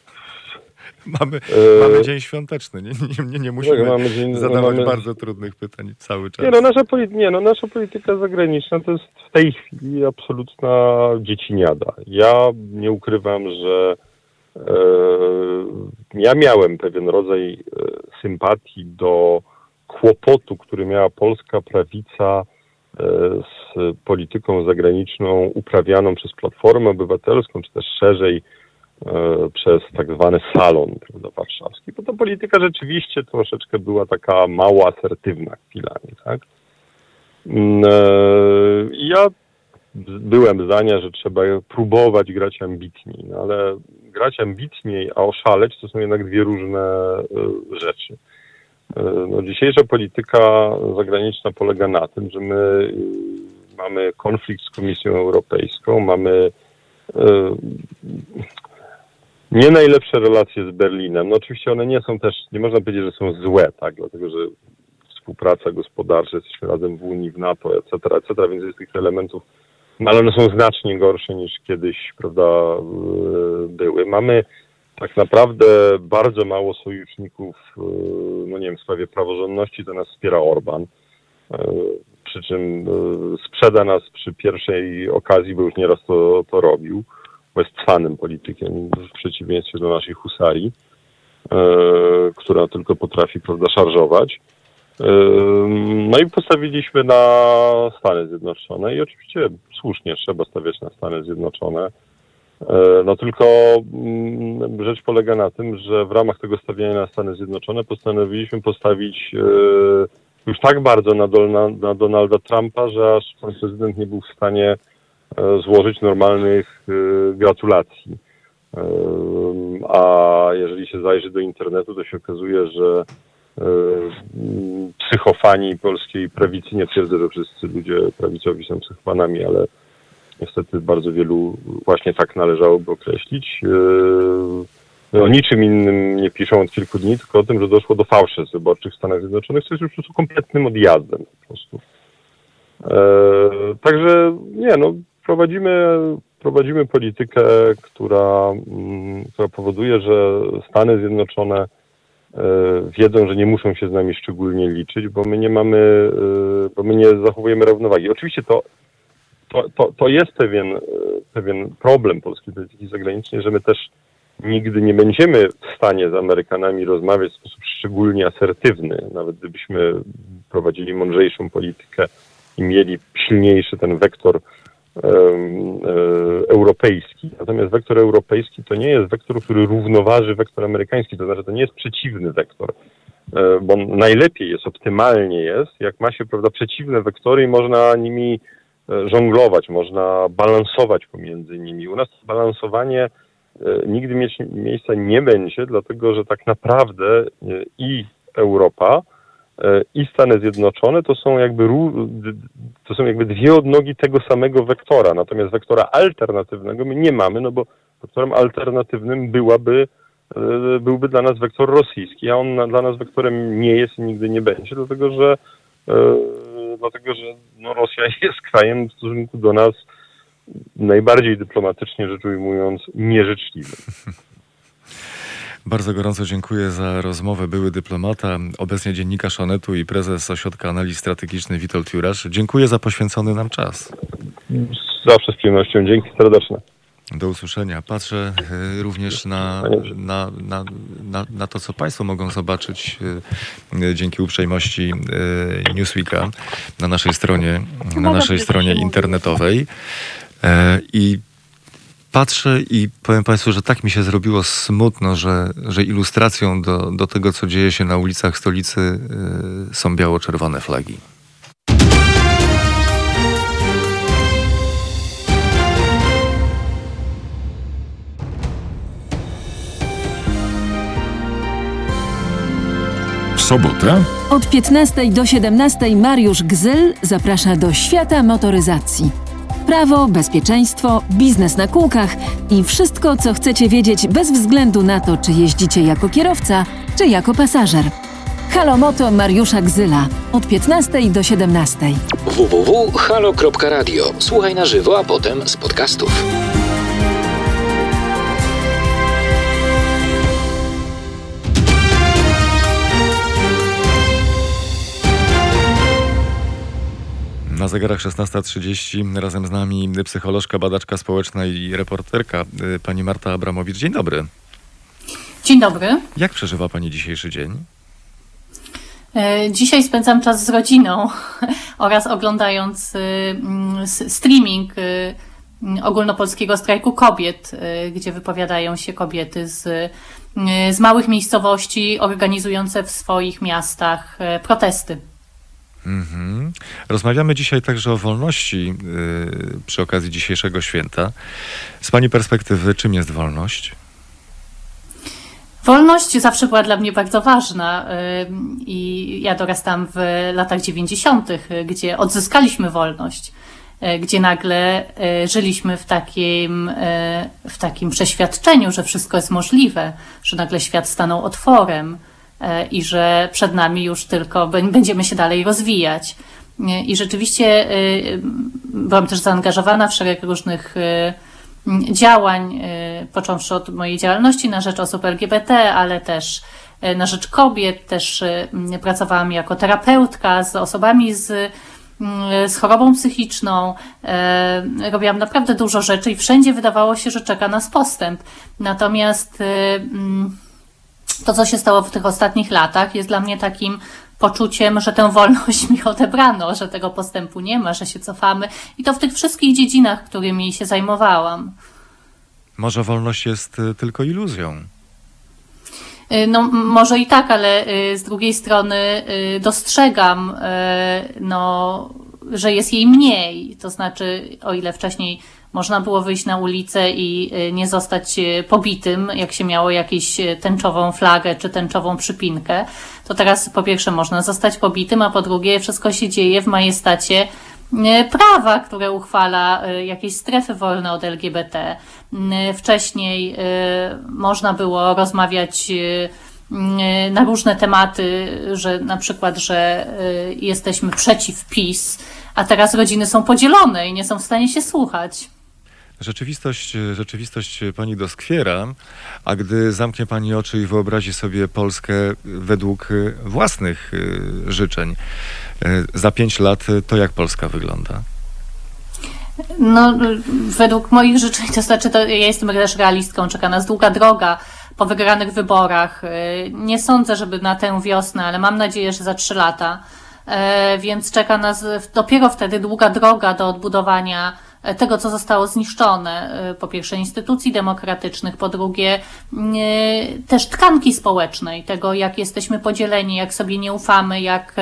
Mamy, Eee, mamy dzień świąteczny, nie, nie, nie, nie musimy Tak, mamy dzień- zadawać mamy- bardzo trudnych pytań cały czas. Nie no, nasza, nie, no, nasza polityka zagraniczna to jest w tej chwili absolutna dzieciniada. Ja nie ukrywam, że e, ja miałem pewien rodzaj e, sympatii do kłopotu, który miała polska prawica e, z polityką zagraniczną uprawianą przez Platformę Obywatelską, czy też szerzej e, przez tak zwany salon prawda, warszawski, bo ta polityka rzeczywiście troszeczkę była taka mało asertywna chwilami, tak? Mm, e, Ja byłem zdania, że trzeba próbować grać ambitniej, no ale grać ambitniej, a oszaleć to są jednak dwie różne e, rzeczy. E, No, dzisiejsza polityka zagraniczna polega na tym, że my y, mamy konflikt z Komisją Europejską, mamy e, nie najlepsze relacje z Berlinem. No oczywiście one nie są też, nie można powiedzieć, że są złe, tak, dlatego że współpraca gospodarcza, jesteśmy razem w Unii, w NATO, etc., etc., więc jest tych elementów, no ale one są znacznie gorsze niż kiedyś, prawda, yy, były. Mamy tak naprawdę bardzo mało sojuszników, yy, no nie wiem, w sprawie praworządności to nas wspiera Orban. Yy, przy czym sprzeda nas przy pierwszej okazji, bo już nieraz to, to robił, cwanym politykiem w przeciwieństwie do naszej husarii, która tylko potrafi, prawda, szarżować. No i postawiliśmy na Stany Zjednoczone i oczywiście słusznie trzeba stawiać na Stany Zjednoczone. No tylko mm, rzecz polega na tym, że w ramach tego stawiania na Stany Zjednoczone postanowiliśmy postawić już tak bardzo na, na, na Donalda Trumpa, że aż pan prezydent nie był w stanie e, złożyć normalnych e, gratulacji. A jeżeli się zajrzy do internetu, to się okazuje, że e, psychofani polskiej prawicy, nie twierdzę, że wszyscy ludzie prawicowi są psychofanami, ale niestety bardzo wielu właśnie tak należałoby określić. O niczym innym nie piszą od kilku dni, tylko o tym, że doszło do fałszerstw wyborczych w Stanach Zjednoczonych, co jest już po prostu kompletnym odjazdem po prostu. E, także nie, no prowadzimy, prowadzimy politykę, która, mm, która powoduje, że Stany Zjednoczone e, wiedzą, że nie muszą się z nami szczególnie liczyć, bo my nie mamy, e, bo my nie zachowujemy równowagi. Oczywiście to, to, to, to jest pewien, e, pewien problem polskiej polityki zagranicznej, że my też nigdy nie będziemy w stanie z Amerykanami rozmawiać w sposób szczególnie asertywny, nawet gdybyśmy prowadzili mądrzejszą politykę i mieli silniejszy ten wektor europejski. Natomiast wektor europejski to nie jest wektor, który równoważy wektor amerykański, to znaczy to nie jest przeciwny wektor, e, bo najlepiej jest, optymalnie jest, jak ma się prawda, przeciwne wektory i można nimi e, żonglować, można balansować pomiędzy nimi. U nas balansowanie E, nigdy mieć miejsca nie będzie, dlatego że tak naprawdę e, i Europa, e, i Stany Zjednoczone to są jakby to są jakby dwie odnogi tego samego wektora. Natomiast wektora alternatywnego my nie mamy, no bo wektorem alternatywnym byłaby byłby dla nas wektor rosyjski, a on dla nas wektorem nie jest i nigdy nie będzie, dlatego że dlatego, że no Rosja (laughs) jest krajem w stosunku do nas najbardziej dyplomatycznie rzecz ujmując, nieżyczliwy. (laughs) Bardzo gorąco dziękuję za rozmowę. Były dyplomata, obecnie dziennikarz Onetu i prezes Ośrodka Analiz Strategicznych Witold Jurasz. Dziękuję za poświęcony nam czas. Zawsze z przyjemnością. Dzięki serdeczne. Do usłyszenia. Patrzę e, również na, na, na, na, na to, co Państwo mogą zobaczyć e, dzięki uprzejmości e, Newsweeka na naszej stronie, na naszej stronie internetowej. E, I patrzę i powiem Państwu, że tak mi się zrobiło smutno, że, że ilustracją do, do tego, co dzieje się na ulicach stolicy, e, są biało-czerwone flagi. W sobotę? Od 15 do 17 Mariusz Gzyl zaprasza do świata motoryzacji prawo, bezpieczeństwo, biznes na kółkach i wszystko, co chcecie wiedzieć bez względu na to, czy jeździcie jako kierowca, czy jako pasażer. Halo Moto Mariusza Gzyla od 15 do 17. www.halo.radio. Słuchaj na żywo, a potem z podcastów. Na zegarach 16.30 razem z nami psycholożka, badaczka społeczna i reporterka y, pani Marta Abramowicz. Dzień dobry. Dzień dobry. Jak przeżywa pani dzisiejszy dzień? E, dzisiaj spędzam czas z rodziną (laughs) oraz oglądając y, mm, streaming y, ogólnopolskiego strajku kobiet, gdzie wypowiadają się kobiety z, z małych miejscowości organizujące w swoich miastach protesty. Mhm. Rozmawiamy dzisiaj także o wolności yy, przy okazji dzisiejszego święta. Z Pani perspektywy, czym jest wolność? Wolność zawsze była dla mnie bardzo ważna yy, i ja dorastałam w latach 90., gdzie odzyskaliśmy wolność, yy, gdzie nagle yy, żyliśmy w takim, w takim przeświadczeniu, że wszystko jest możliwe, że nagle świat stanął otworem, i że przed nami już tylko będziemy się dalej rozwijać. E, I rzeczywiście e, byłam też zaangażowana w szereg różnych działań, począwszy od mojej działalności na rzecz osób LGBT, ale też na rzecz kobiet, też pracowałam jako terapeutka z osobami z z chorobą psychiczną. E, robiłam naprawdę dużo rzeczy i wszędzie wydawało się, że czeka nas postęp. Natomiast e, to, co się stało w tych ostatnich latach, jest dla mnie takim poczuciem, że tę wolność (laughs) mi odebrano, że tego postępu nie ma, że się cofamy i to w tych wszystkich dziedzinach, którymi się zajmowałam. Może wolność jest y, tylko iluzją. Y, no, może i tak, ale y, z drugiej strony dostrzegam, no, że jest jej mniej. To znaczy, o ile wcześniej można było wyjść na ulicę i nie zostać pobitym, jak się miało jakąś tęczową flagę czy tęczową przypinkę, to teraz po pierwsze można zostać pobitym, a po drugie wszystko się dzieje w majestacie prawa, które uchwala jakieś strefy wolne od LGBT. Wcześniej można było rozmawiać na różne tematy, że na przykład, że jesteśmy przeciw PiS, a teraz rodziny są podzielone i nie są w stanie się słuchać. Rzeczywistość, rzeczywistość pani doskwiera, a gdy zamknie pani oczy i wyobrazi sobie Polskę według własnych życzeń, E, za pięć lat e, to jak Polska wygląda? No, według moich życzeń, to znaczy, to ja jestem też realistką, czeka nas długa droga po wygranych wyborach. Nie sądzę, żeby na tę wiosnę, ale mam nadzieję, że za trzy lata. Więc czeka nas dopiero wtedy długa droga do odbudowania tego, co zostało zniszczone. Po pierwsze, instytucji demokratycznych, po drugie, też tkanki społecznej, tego, jak jesteśmy podzieleni, jak sobie nie ufamy, jak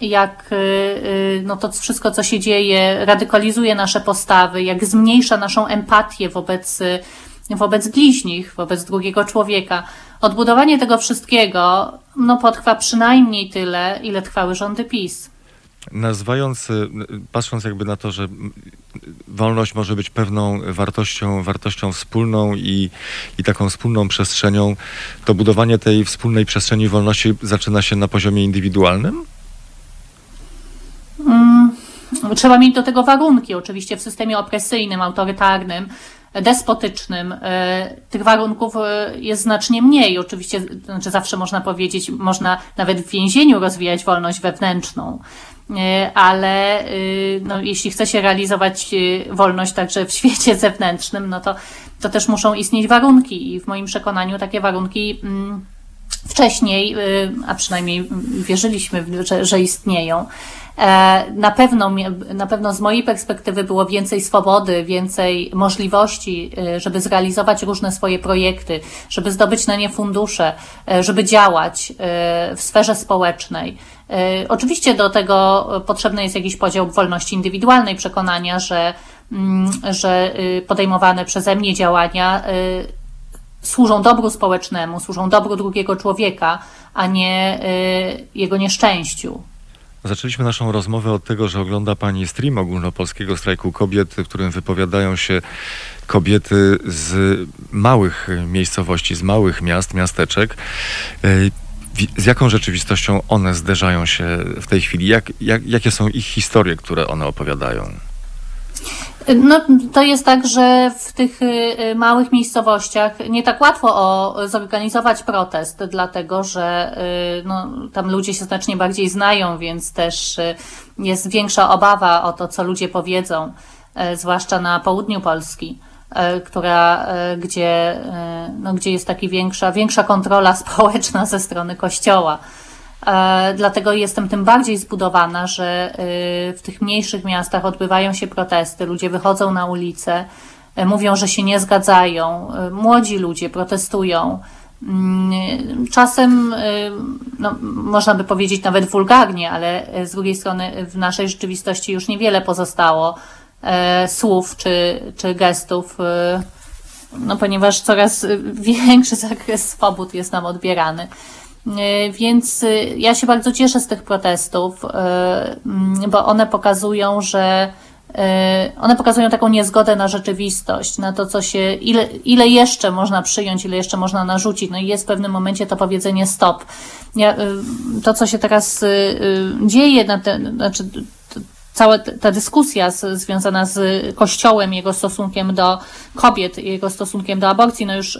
jak y, y, no to wszystko, co się dzieje, radykalizuje nasze postawy, jak zmniejsza naszą empatię wobec, wobec bliźnich, wobec drugiego człowieka. Odbudowanie tego wszystkiego no, potrwa przynajmniej tyle, ile trwały rządy PiS. Nazywając, y, patrząc jakby na to, że wolność może być pewną wartością, wartością wspólną i, i taką wspólną przestrzenią, to budowanie tej wspólnej przestrzeni wolności zaczyna się na poziomie indywidualnym? Mm, trzeba mieć do tego warunki. Oczywiście w systemie opresyjnym, autorytarnym, despotycznym e, tych warunków e, jest znacznie mniej. Oczywiście, znaczy zawsze można powiedzieć, można nawet w więzieniu rozwijać wolność wewnętrzną, ale no, jeśli chce się realizować wolność także w świecie (laughs) zewnętrznym, no to, to też muszą istnieć warunki i w moim przekonaniu takie warunki mm, wcześniej, a przynajmniej wierzyliśmy, że, że istnieją, E, na pewno, na pewno z mojej perspektywy było więcej swobody, więcej możliwości, e, żeby zrealizować różne swoje projekty, żeby zdobyć na nie fundusze, e, żeby działać w sferze społecznej. Oczywiście do tego potrzebny jest jakiś podział wolności indywidualnej, przekonania, że, mm, że podejmowane przeze mnie działania służą dobru społecznemu, służą dobru drugiego człowieka, a nie jego nieszczęściu. Zaczęliśmy naszą rozmowę od tego, że ogląda Pani stream ogólnopolskiego strajku kobiet, w którym wypowiadają się kobiety z małych miejscowości, z małych miast, miasteczek. E, z jaką rzeczywistością one zderzają się w tej chwili? Jak, jak, jakie są ich historie, które one opowiadają? No, to jest tak, że w tych y, małych miejscowościach nie tak łatwo o, zorganizować protest, dlatego że y, no, tam ludzie się znacznie bardziej znają, więc też y, jest większa obawa o to, co ludzie powiedzą, zwłaszcza na południu Polski, która, gdzie, no, gdzie jest taka większa, większa kontrola (laughs) społeczna ze strony kościoła. E, dlatego jestem tym bardziej zbudowana, że e, w tych mniejszych miastach odbywają się protesty, ludzie wychodzą na ulicę, e, mówią, że się nie zgadzają, młodzi ludzie protestują. Mm, czasem, no, można by powiedzieć nawet wulgarnie, ale z drugiej strony w naszej rzeczywistości już niewiele pozostało słów czy, czy gestów, no, ponieważ coraz (laughs) większy zakres swobód jest nam odbierany. E, więc e, ja się bardzo cieszę z tych protestów, e, bo one pokazują, że one pokazują taką niezgodę na rzeczywistość, na to, co się, ile, ile jeszcze można przyjąć, ile jeszcze można narzucić. No i jest w pewnym momencie to powiedzenie stop. Ja, to, co się teraz dzieje, na te, znaczy cała ta dyskusja z, związana z Kościołem, jego stosunkiem do kobiet, jego stosunkiem do aborcji, no już,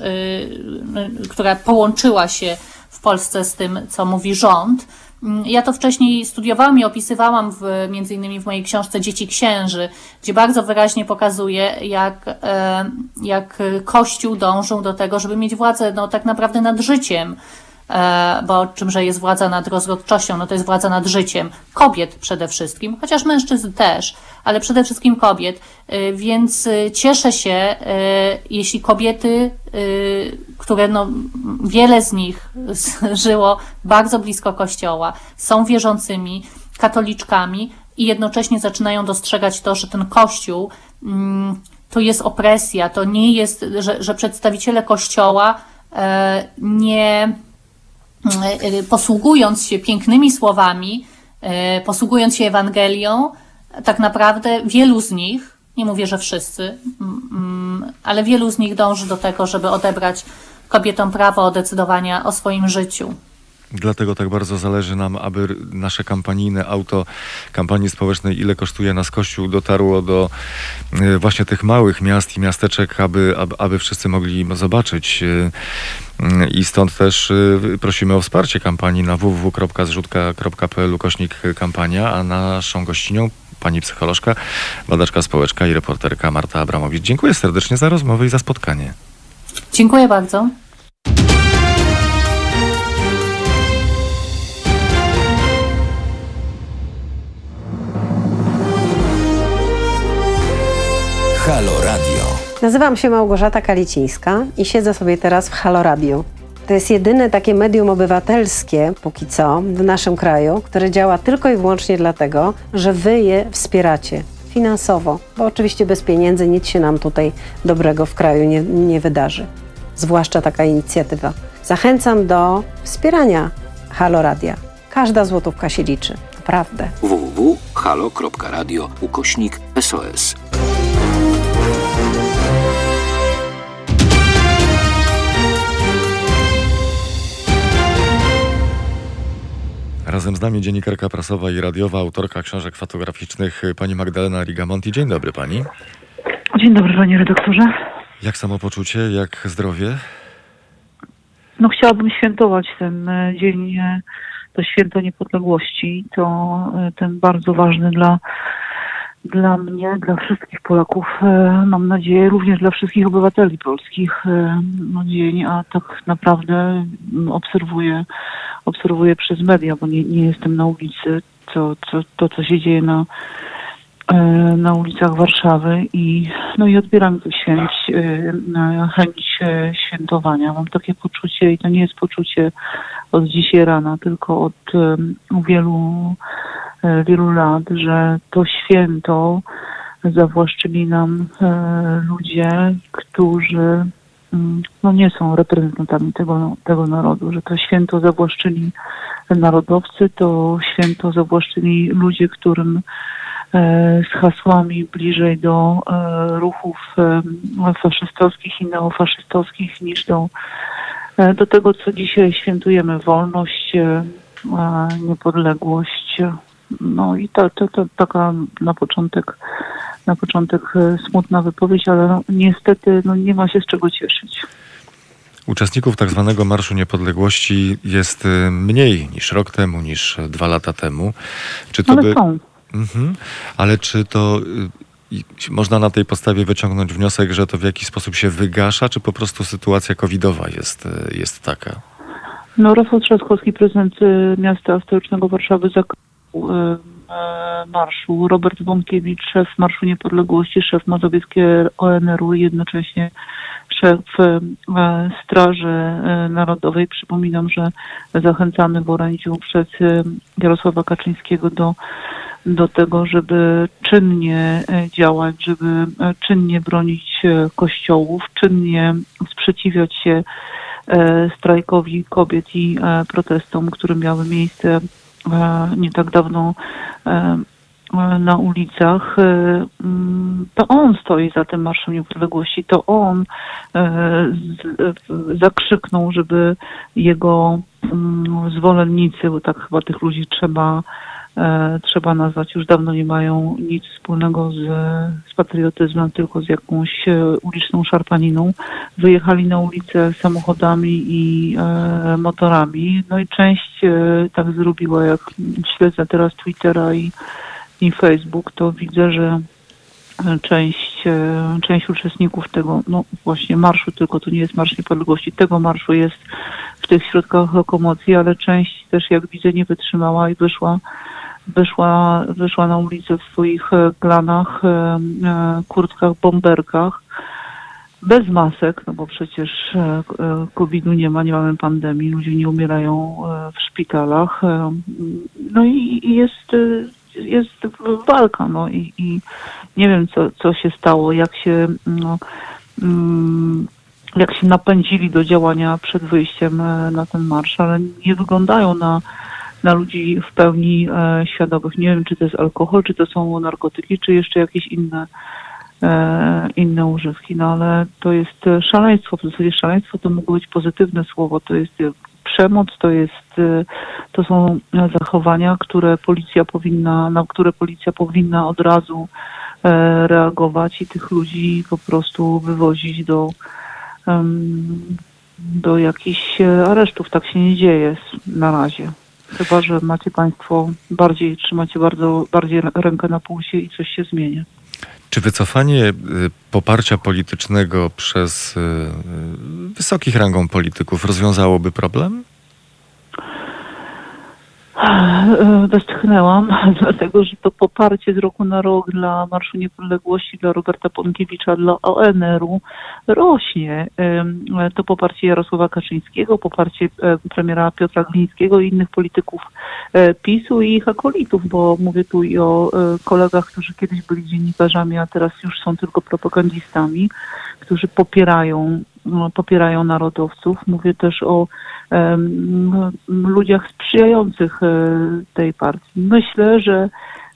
no, która połączyła się w Polsce z tym, co mówi rząd, Mm, Ja to wcześniej studiowałam i opisywałam w, między innymi w mojej książce Dzieci Księży, gdzie bardzo wyraźnie pokazuje, jak, e, jak Kościół dążył do tego, żeby mieć władzę no, tak naprawdę nad życiem, bo czymże jest władza nad rozrodczością? No to jest władza nad życiem kobiet przede wszystkim, chociaż mężczyzn też, ale przede wszystkim kobiet. E, Więc e, cieszę się, e, jeśli kobiety, e, które no, wiele z nich (laughs) żyło bardzo blisko kościoła, są wierzącymi, katoliczkami i jednocześnie zaczynają dostrzegać to, że ten kościół mm, to jest opresja, to nie jest, że, że przedstawiciele kościoła e, nie e, posługując się pięknymi słowami, e, posługując się Ewangelią, tak naprawdę wielu z nich, nie mówię, że wszyscy, ale wielu z nich dąży do tego, żeby odebrać kobietom prawo decydowania o swoim życiu. Dlatego tak bardzo zależy nam, aby nasze kampanijne auto kampanii społecznej Ile kosztuje nas Kościół dotarło do właśnie tych małych miast i miasteczek, aby, aby, aby wszyscy mogli zobaczyć. I stąd też e, prosimy o wsparcie kampanii na www.zrzutka.pl kośnik kampania, a naszą gościnią pani psycholożka, badaczka społeczka i reporterka Marta Abramowicz. Dziękuję serdecznie za rozmowę i za spotkanie. Dziękuję bardzo. Halo Radio. Nazywam się Małgorzata Kalicińska i siedzę sobie teraz w Halo Radio. To jest jedyne takie medium obywatelskie, póki co, w naszym kraju, które działa tylko i wyłącznie dlatego, że wy je wspieracie finansowo, bo oczywiście bez pieniędzy nic się nam tutaj dobrego w kraju nie, nie wydarzy. Zwłaszcza taka inicjatywa. Zachęcam do wspierania Halo Radia. Każda złotówka się liczy, naprawdę. www.halo.radio ukośnik SOS. Razem z nami dziennikarka prasowa i radiowa, autorka książek fotograficznych pani Magdalena Rigamonti. Dzień dobry pani. Dzień dobry, panie redaktorze. Jak samopoczucie, jak zdrowie? No chciałabym świętować ten e, dzień, e, to święto niepodległości. To e, ten bardzo ważny dla, dla mnie, dla wszystkich Polaków, e, mam nadzieję, również dla wszystkich obywateli polskich e, no, dzień, a tak naprawdę mm, obserwuję, obserwuję przez media, bo nie, nie jestem na ulicy, to, to, to co się dzieje na, e, na ulicach Warszawy i no i odbieram tę chęć e, świętowania. Mam takie poczucie i to nie jest poczucie od dzisiaj rana, tylko od wielu, wielu lat, że to święto zawłaszczyli nam e, ludzie, którzy mm, no nie są reprezentantami tego, tego narodu, że to święto zawłaszczyli narodowcy, to święto zawłaszczyli ludzie, którym e, z hasłami bliżej do e, ruchów e, faszystowskich i neofaszystowskich niż do, e, do tego, co dzisiaj świętujemy, wolność, e, niepodległość. No i to, to, to taka na początek, na początek e, smutna wypowiedź, ale no, niestety no, nie ma się z czego cieszyć. Uczestników tak zwanego Marszu Niepodległości jest y, mniej niż rok temu, niż dwa lata temu. Czy to Ale by... są. Mhm. Ale czy to i- można na tej podstawie wyciągnąć wniosek, że to w jakiś sposób się wygasza, czy po prostu sytuacja covidowa jest, jest taka? No, Rafał Trzaskowski, prezydent e, miasta stołecznego Warszawy, e, e, marszu. Robert Bąkiewicz, szef Marszu Niepodległości, szef mazowieckiego ONR-u i jednocześnie szef e, Straży Narodowej. Przypominam, że zachęcamy w orędziu przez Jarosława Kaczyńskiego do do tego, żeby czynnie działać, żeby czynnie bronić kościołów, czynnie sprzeciwiać się strajkowi kobiet i protestom, które miały miejsce nie tak dawno e, e, na ulicach. E, mm, To on stoi za tym Marszem Niepodległości, to on e, e, zakrzyknął, żeby jego mm, zwolennicy, bo tak chyba tych ludzi trzeba e, trzeba nazwać, już dawno nie mają nic wspólnego z, z patriotyzmem, tylko z jakąś e, uliczną szarpaniną. Wyjechali na ulicę samochodami i e, motorami. No i część e, tak zrobiła, jak śledzę teraz Twittera i, i Facebook, to widzę, że część, e, część uczestników tego, no właśnie marszu, tylko to nie jest Marsz Niepodległości, tego marszu jest w tych środkach lokomocji, ale część też jak widzę nie wytrzymała i wyszła, wyszła, wyszła na ulicę w swoich e, klanach, e, e, kurtkach, bomberkach, bez masek, no bo przecież e, e, COVID-u nie ma, nie mamy pandemii, ludzie nie umierają e, w szpitalach. e, No i jest, e, jest walka, no i, i nie wiem, co, co się stało, jak się, no, mm, jak się napędzili do działania przed wyjściem e, na ten marsz, ale nie wyglądają na, na ludzi w pełni e, świadomych. Nie wiem, czy to jest alkohol, czy to są narkotyki, czy jeszcze jakieś inne e, inne używki, no ale to jest szaleństwo, w zasadzie szaleństwo to mogło być pozytywne słowo, to jest przemoc, to jest, e, to są zachowania, które policja powinna, na które policja powinna od razu e, reagować i tych ludzi po prostu wywozić do, do jakichś e, aresztów. Tak się nie dzieje na razie. Chyba, że macie Państwo bardziej, trzymacie bardzo, bardziej rękę na pulsie i coś się zmienia. Czy wycofanie y, poparcia politycznego przez y, y, wysokich rangą polityków rozwiązałoby problem? E, Westchnęłam, (laughs) dlatego że to poparcie z roku na rok dla Marszu Niepodległości, dla Roberta Ponkiewicza, dla ONR-u rośnie. To poparcie Jarosława Kaczyńskiego, poparcie premiera Piotra Glińskiego i innych polityków e, PiSu i ich akolitów, bo mówię tu i o e, kolegach, którzy kiedyś byli dziennikarzami, a teraz już są tylko propagandistami, którzy popierają popierają narodowców. Mówię też o ludziach sprzyjających e, tej partii. Myślę, że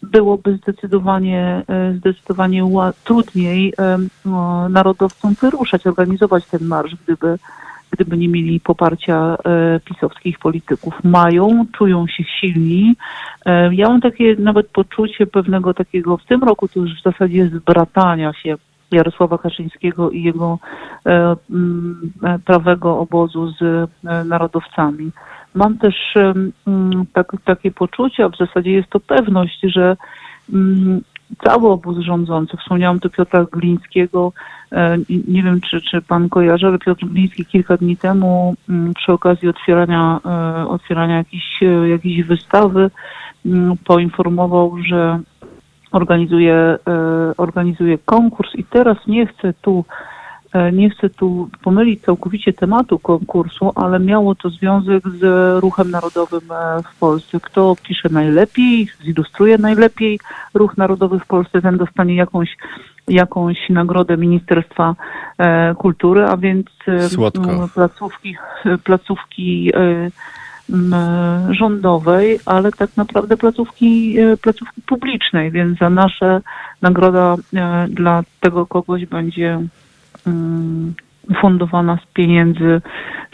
byłoby zdecydowanie, e, zdecydowanie trudniej narodowcom wyruszać, organizować ten marsz, gdyby, gdyby nie mieli poparcia e, pisowskich polityków. Mają, czują się silni. Ja mam takie nawet poczucie pewnego takiego, w tym roku to już w zasadzie zbratania się Jarosława Kaczyńskiego i jego e, mm, e, prawego obozu z e, narodowcami. Mam też tak, takie poczucie, a w zasadzie jest to pewność, że mm, cały obóz rządzący, wspomniałam tu Piotra Glińskiego, nie wiem czy, czy pan kojarzy, ale Piotr Gliński kilka dni temu mm, przy okazji otwierania, otwierania jakiejś, jakiejś wystawy poinformował, że organizuje, e, organizuje konkurs i teraz nie chcę tu e, nie chcę tu pomylić całkowicie tematu konkursu, ale miało to związek z ruchem narodowym e, w Polsce. Kto pisze najlepiej, zilustruje najlepiej ruch narodowy w Polsce, ten dostanie jakąś, jakąś nagrodę Ministerstwa Kultury, a więc Słodko. placówki, placówki rządowej, ale tak naprawdę placówki, e, placówki publicznej, więc za nasze nagroda e, dla tego kogoś będzie mm, fundowana z pieniędzy,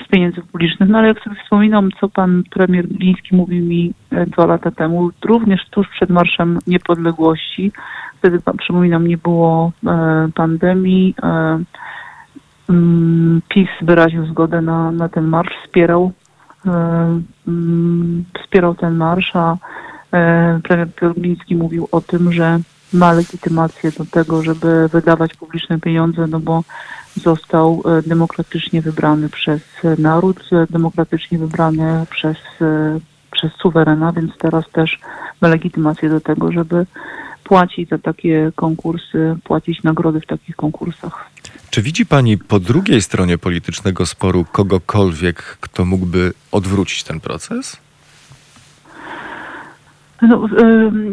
z pieniędzy publicznych. No ale jak sobie wspominam, co pan premier Gliński mówił mi e, dwa lata temu, również tuż przed Marszem Niepodległości, wtedy, przypominam, nie było e, pandemii, e, mm, PiS wyraził zgodę na, na ten marsz, wspierał, e, wspierał ten marsz, a e, premier Piotr Gliński mówił o tym, że ma legitymację do tego, żeby wydawać publiczne pieniądze, no bo został e, demokratycznie wybrany przez e, naród, e, demokratycznie wybrany przez, e, przez suwerena, więc teraz też ma legitymację do tego, żeby płacić za takie konkursy, płacić nagrody w takich konkursach. Czy widzi pani po drugiej stronie politycznego sporu kogokolwiek, kto mógłby odwrócić ten proces? No,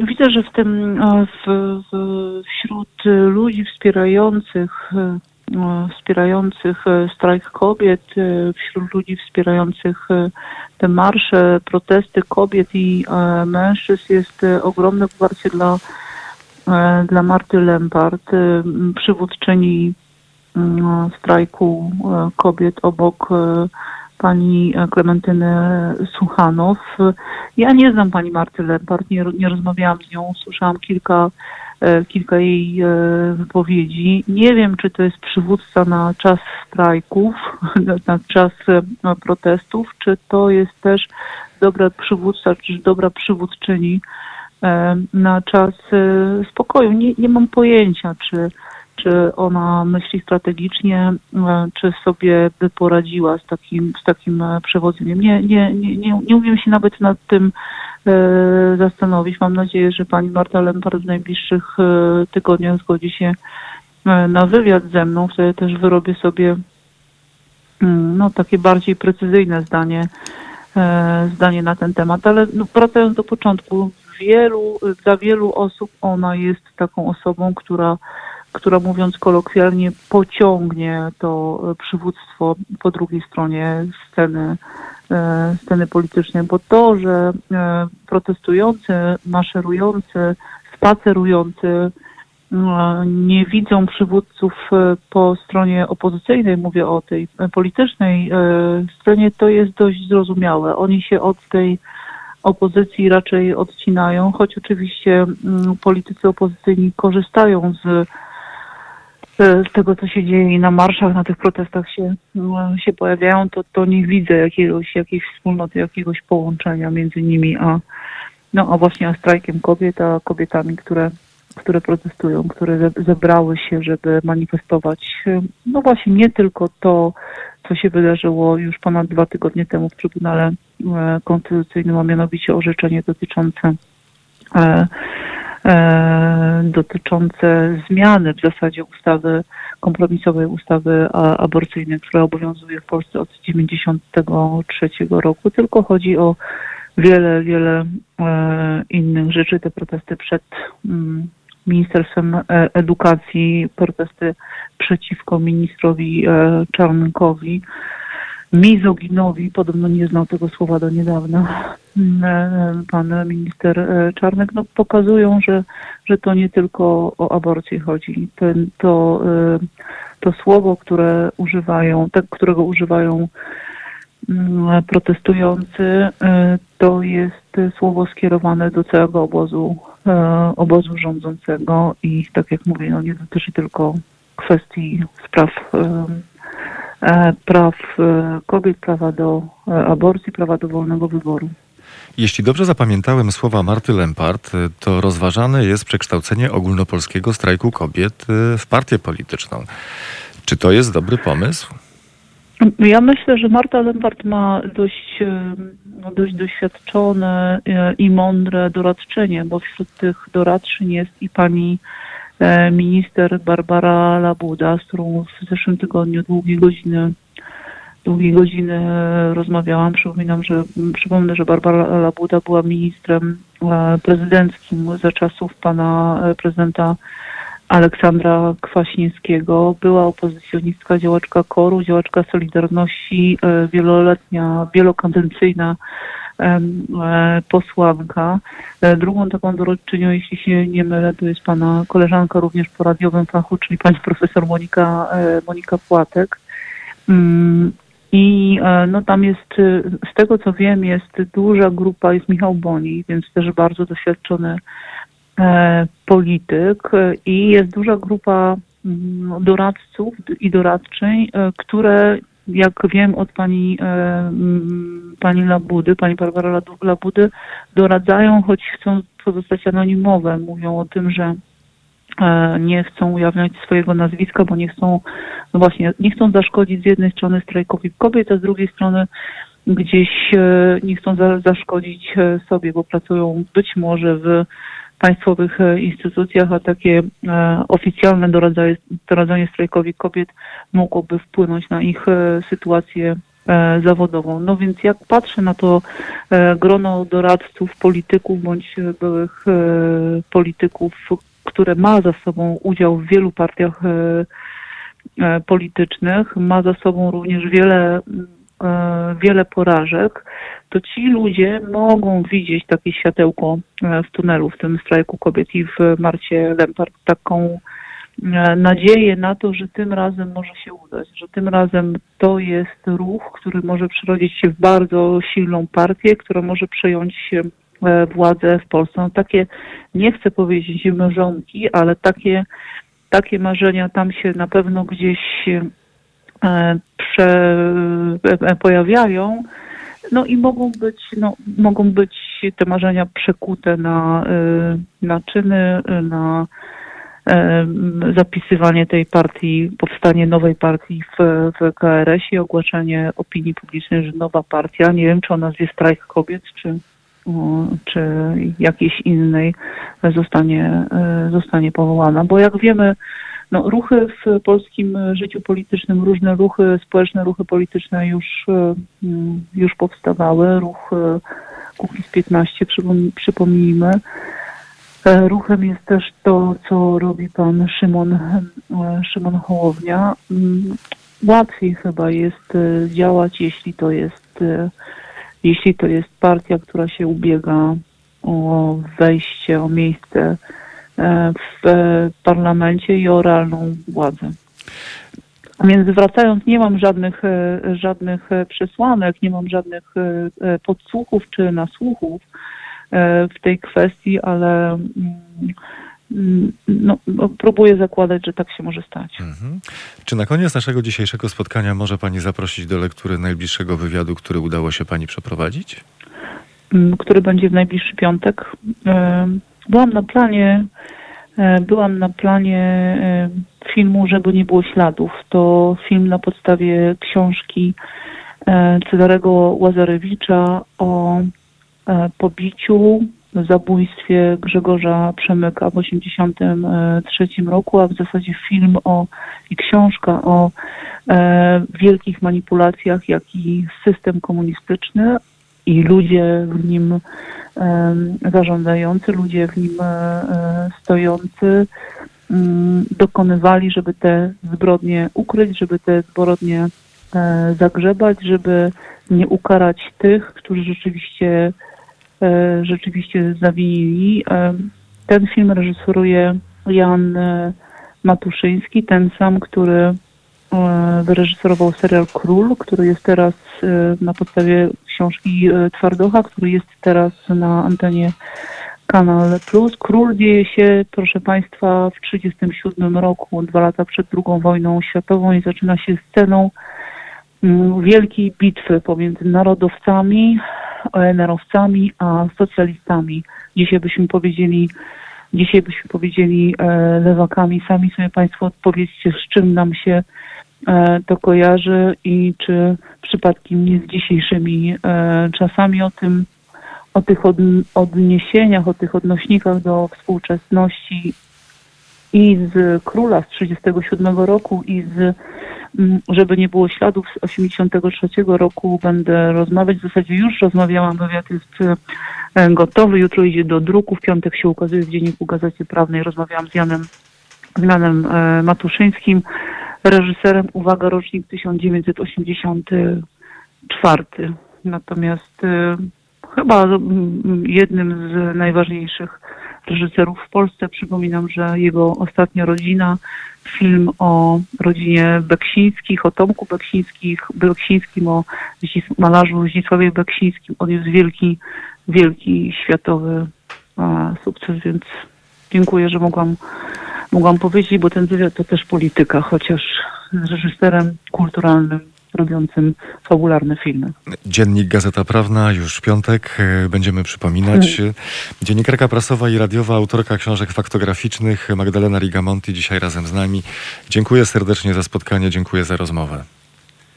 widzę, że w tym w, w, wśród ludzi wspierających wspierających e, strajk kobiet, e, wśród ludzi wspierających e, te marsze, protesty kobiet i mężczyzn jest ogromne poparcie dla, dla Marty Lempart, przywódczyni strajku e, kobiet obok e, pani Klementyny Suchanow. Ja nie znam pani Marty Lempart, nie, nie rozmawiałam z nią, słyszałam kilka, kilka jej wypowiedzi. Nie wiem, czy to jest przywódca na czas strajków, (laughs) na czas protestów, czy to jest też dobra przywódca, czy dobra przywódczyni na czas spokoju. Nie, nie mam pojęcia, czy czy ona myśli strategicznie, e, czy sobie by poradziła z takim, z takim e, przewodzeniem. Nie, nie, nie, nie, nie umiem się nawet nad tym e, zastanowić. Mam nadzieję, że pani Marta Lempart w najbliższych tygodniach zgodzi się na wywiad ze mną. Wtedy też wyrobię sobie mm, no, takie bardziej precyzyjne zdanie, zdanie na ten temat. Ale no, wracając do początku, wielu, dla wielu osób ona jest taką osobą, która która mówiąc kolokwialnie pociągnie to przywództwo po drugiej stronie sceny, e, sceny politycznej, bo to, że e, protestujący, maszerujący, spacerujący e, nie widzą przywódców po stronie opozycyjnej, mówię o tej politycznej stronie, to jest dość zrozumiałe. Oni się od tej opozycji raczej odcinają, choć oczywiście politycy opozycyjni korzystają z z tego, co się dzieje na marszach, na tych protestach się, no, się pojawiają, to, to nie widzę jakiegoś, jakiejś wspólnoty, jakiegoś połączenia między nimi, a, no, a właśnie a strajkiem kobiet, a kobietami, które, które protestują, które zebrały się, żeby manifestować, no właśnie nie tylko to, co się wydarzyło już ponad dwa tygodnie temu w Trybunale e, Konstytucyjnym, a mianowicie orzeczenie dotyczące e, E, dotyczące zmiany w zasadzie ustawy, kompromisowej ustawy aborcyjnej, która obowiązuje w Polsce od 1993 roku, tylko chodzi o wiele, wiele e, innych rzeczy. Te protesty przed mm, Ministerstwem e, Edukacji, protesty przeciwko ministrowi Czarnkowi, mizoginowi, podobno nie znał tego słowa do niedawna, mm, pan minister e, Czarnek, no, pokazują, że, że to nie tylko o aborcję chodzi. Ten, to, e, to słowo, które używają, te, którego używają mm, protestujący, e, to jest słowo skierowane do całego obozu, obozu rządzącego i tak jak mówię, no nie dotyczy tylko kwestii spraw E, praw e, kobiet, prawa do e, aborcji, prawa do wolnego wyboru. Jeśli dobrze zapamiętałem słowa Marty Lempart, to rozważane jest przekształcenie ogólnopolskiego strajku kobiet w partię polityczną. Czy to jest dobry pomysł? Ja myślę, że Marta Lempart ma dość, dość doświadczone i mądre doradczynie, bo wśród tych doradczyń jest i pani E, minister Barbara Labuda, z którą w zeszłym tygodniu długie godziny długie godziny rozmawiałam. Przypominam, że przypomnę, że Barbara Labuda była ministrem e, prezydenckim za czasów pana e, prezydenta Aleksandra Kwaśniewskiego. Była opozycjonistka, działaczka KOR-u, działaczka Solidarności, wieloletnia, wielokadencyjna E, posłanka. E, drugą taką doradczynią, jeśli się nie mylę, to jest pana koleżanka również po radiowym fachu, czyli pani profesor Monika, e, Monika Płatek. Mm, I no tam jest, z tego co wiem, jest duża grupa, jest Michał Boni, więc też bardzo doświadczony polityk i jest duża grupa mm, doradców i doradczyń, które jak wiem od pani, e, pani Labudy, pani Barbara Labudy, doradzają, choć chcą pozostać anonimowe. Mówią o tym, że e, nie chcą ujawniać swojego nazwiska, bo nie chcą, no właśnie, nie chcą zaszkodzić z jednej strony strajkowi kobiet, a z drugiej strony gdzieś e, nie chcą za, zaszkodzić sobie, bo pracują być może w państwowych e, instytucjach, a takie e, oficjalne doradzanie, doradzanie strajkowi kobiet mogłoby wpłynąć na ich e, sytuację zawodową. No więc jak patrzę na to grono doradców, polityków bądź byłych polityków, które ma za sobą udział w wielu partiach politycznych, ma za sobą również wiele wiele porażek, to ci ludzie mogą widzieć takie światełko e, w tunelu, w tym strajku kobiet i w Marcie Lempart taką e, nadzieję na to, że tym razem może się udać, że tym razem to jest ruch, który może przerodzić się w bardzo silną partię, która może przejąć e, władzę w Polsce. No takie, nie chcę powiedzieć mrzonki, ale takie, takie marzenia tam się na pewno gdzieś e, prze, pojawiają. No i mogą być, no, mogą być te marzenia przekute na, na czyny, na zapisywanie tej partii, powstanie nowej partii w, w KRS i ogłaszanie opinii publicznej, że nowa partia, nie wiem czy o nazwie Strajk Kobiet, czy, czy jakiejś innej zostanie, e, zostanie powołana. Bo jak wiemy, no, ruchy w polskim życiu politycznym, różne ruchy, społeczne ruchy polityczne już, e, już powstawały. Ruch e, Kukiz 15, przypomnijmy, E, ruchem jest też to, co robi pan Szymon, Szymon Hołownia. Mm, łatwiej chyba jest działać, jeśli to jest, jeśli to jest partia, która się ubiega o wejście, o miejsce w parlamencie i o realną władzę. A więc wracając, nie mam żadnych, żadnych przesłanek, nie mam żadnych podsłuchów czy nasłuchów, E, w tej kwestii, ale mm, no, no, próbuję zakładać, że tak się może stać. Mhm. Czy na koniec naszego dzisiejszego spotkania może Pani zaprosić do lektury najbliższego wywiadu, który udało się Pani przeprowadzić? Mm, który będzie w najbliższy piątek. E, byłam na planie, e, byłam na planie filmu, żeby nie było śladów. To film na podstawie książki Cezarego Łazarewicza o E, pobiciu, zabójstwie Grzegorza Przemyka w 1983 roku, a w zasadzie film o i książka o e, wielkich manipulacjach, jak i system komunistyczny i ludzie w nim e, zarządzający, ludzie w nim e, stojący mm, dokonywali, żeby te zbrodnie ukryć, żeby te zbrodnie e, zagrzebać, żeby nie ukarać tych, którzy rzeczywiście E, rzeczywiście zawinili. E, ten film reżyseruje Jan e, Matuszyński, ten sam, który wyreżyserował serial Król, który jest teraz na podstawie książki Twardocha, który jest teraz na antenie Kanal Plus. Król dzieje się, proszę Państwa, w 1937 roku, dwa lata przed II wojną światową i zaczyna się sceną mm, wielkiej bitwy pomiędzy narodowcami ONR-owcami, a socjalistami. Dzisiaj byśmy powiedzieli, dzisiaj byśmy powiedzieli e, lewakami. Sami sobie Państwo odpowiedzcie, z czym nam się e, to kojarzy i czy przypadkiem nie z dzisiejszymi e, czasami o tym, o tych od, odniesieniach, o tych odnośnikach do współczesności i z króla z 1937 roku i z Mm, żeby nie było śladów z 83 roku będę rozmawiać. W zasadzie już rozmawiałam, wywiad jest e, gotowy. Jutro idzie do druku. W piątek się ukazuje w Dzienniku Gazecie Prawnej. Rozmawiałam z Janem, z Janem e, Matuszyńskim, reżyserem, uwaga, rocznik 1984. Natomiast e, chyba mm, jednym z najważniejszych reżyserów w Polsce. Przypominam, że jego ostatnia rodzina, film o rodzinie Beksińskich, o Tomku Beksińskich, Beksińskim, o malarzu Zdzisławie Beksińskim. Jest wielki, wielki światowy a, sukces, więc dziękuję, że mogłam, mogłam powiedzieć, bo ten wywiad to też polityka, chociaż z reżyserem kulturalnym robiącym fabularne filmy. Dziennik Gazeta Prawna już w piątek e, będziemy przypominać. Hmm. Dziennikarka prasowa i radiowa, autorka książek faktograficznych Magdalena Rigamonti dzisiaj razem z nami. Dziękuję serdecznie za spotkanie, dziękuję za rozmowę.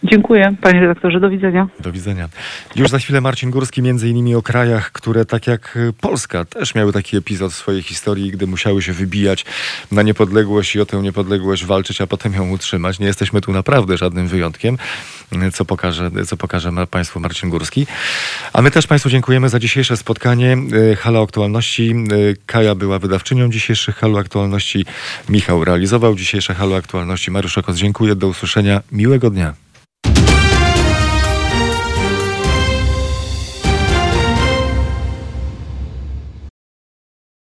Dziękuję, panie redaktorze. Do widzenia. Do widzenia. Już za chwilę Marcin Górski, między innymi o krajach, które tak jak Polska też miały taki epizod w swojej historii, gdy musiały się wybijać na niepodległość i o tę niepodległość walczyć, a potem ją utrzymać. Nie jesteśmy tu naprawdę żadnym wyjątkiem, co pokaże, co pokaże Państwu Marcin Górski. A my też Państwu dziękujemy za dzisiejsze spotkanie. Hala Aktualności. Kaja była wydawczynią dzisiejszych Halu Aktualności. Michał realizował dzisiejsze Halo Aktualności. Mariusz Okos, dziękuję. Do usłyszenia. Miłego dnia.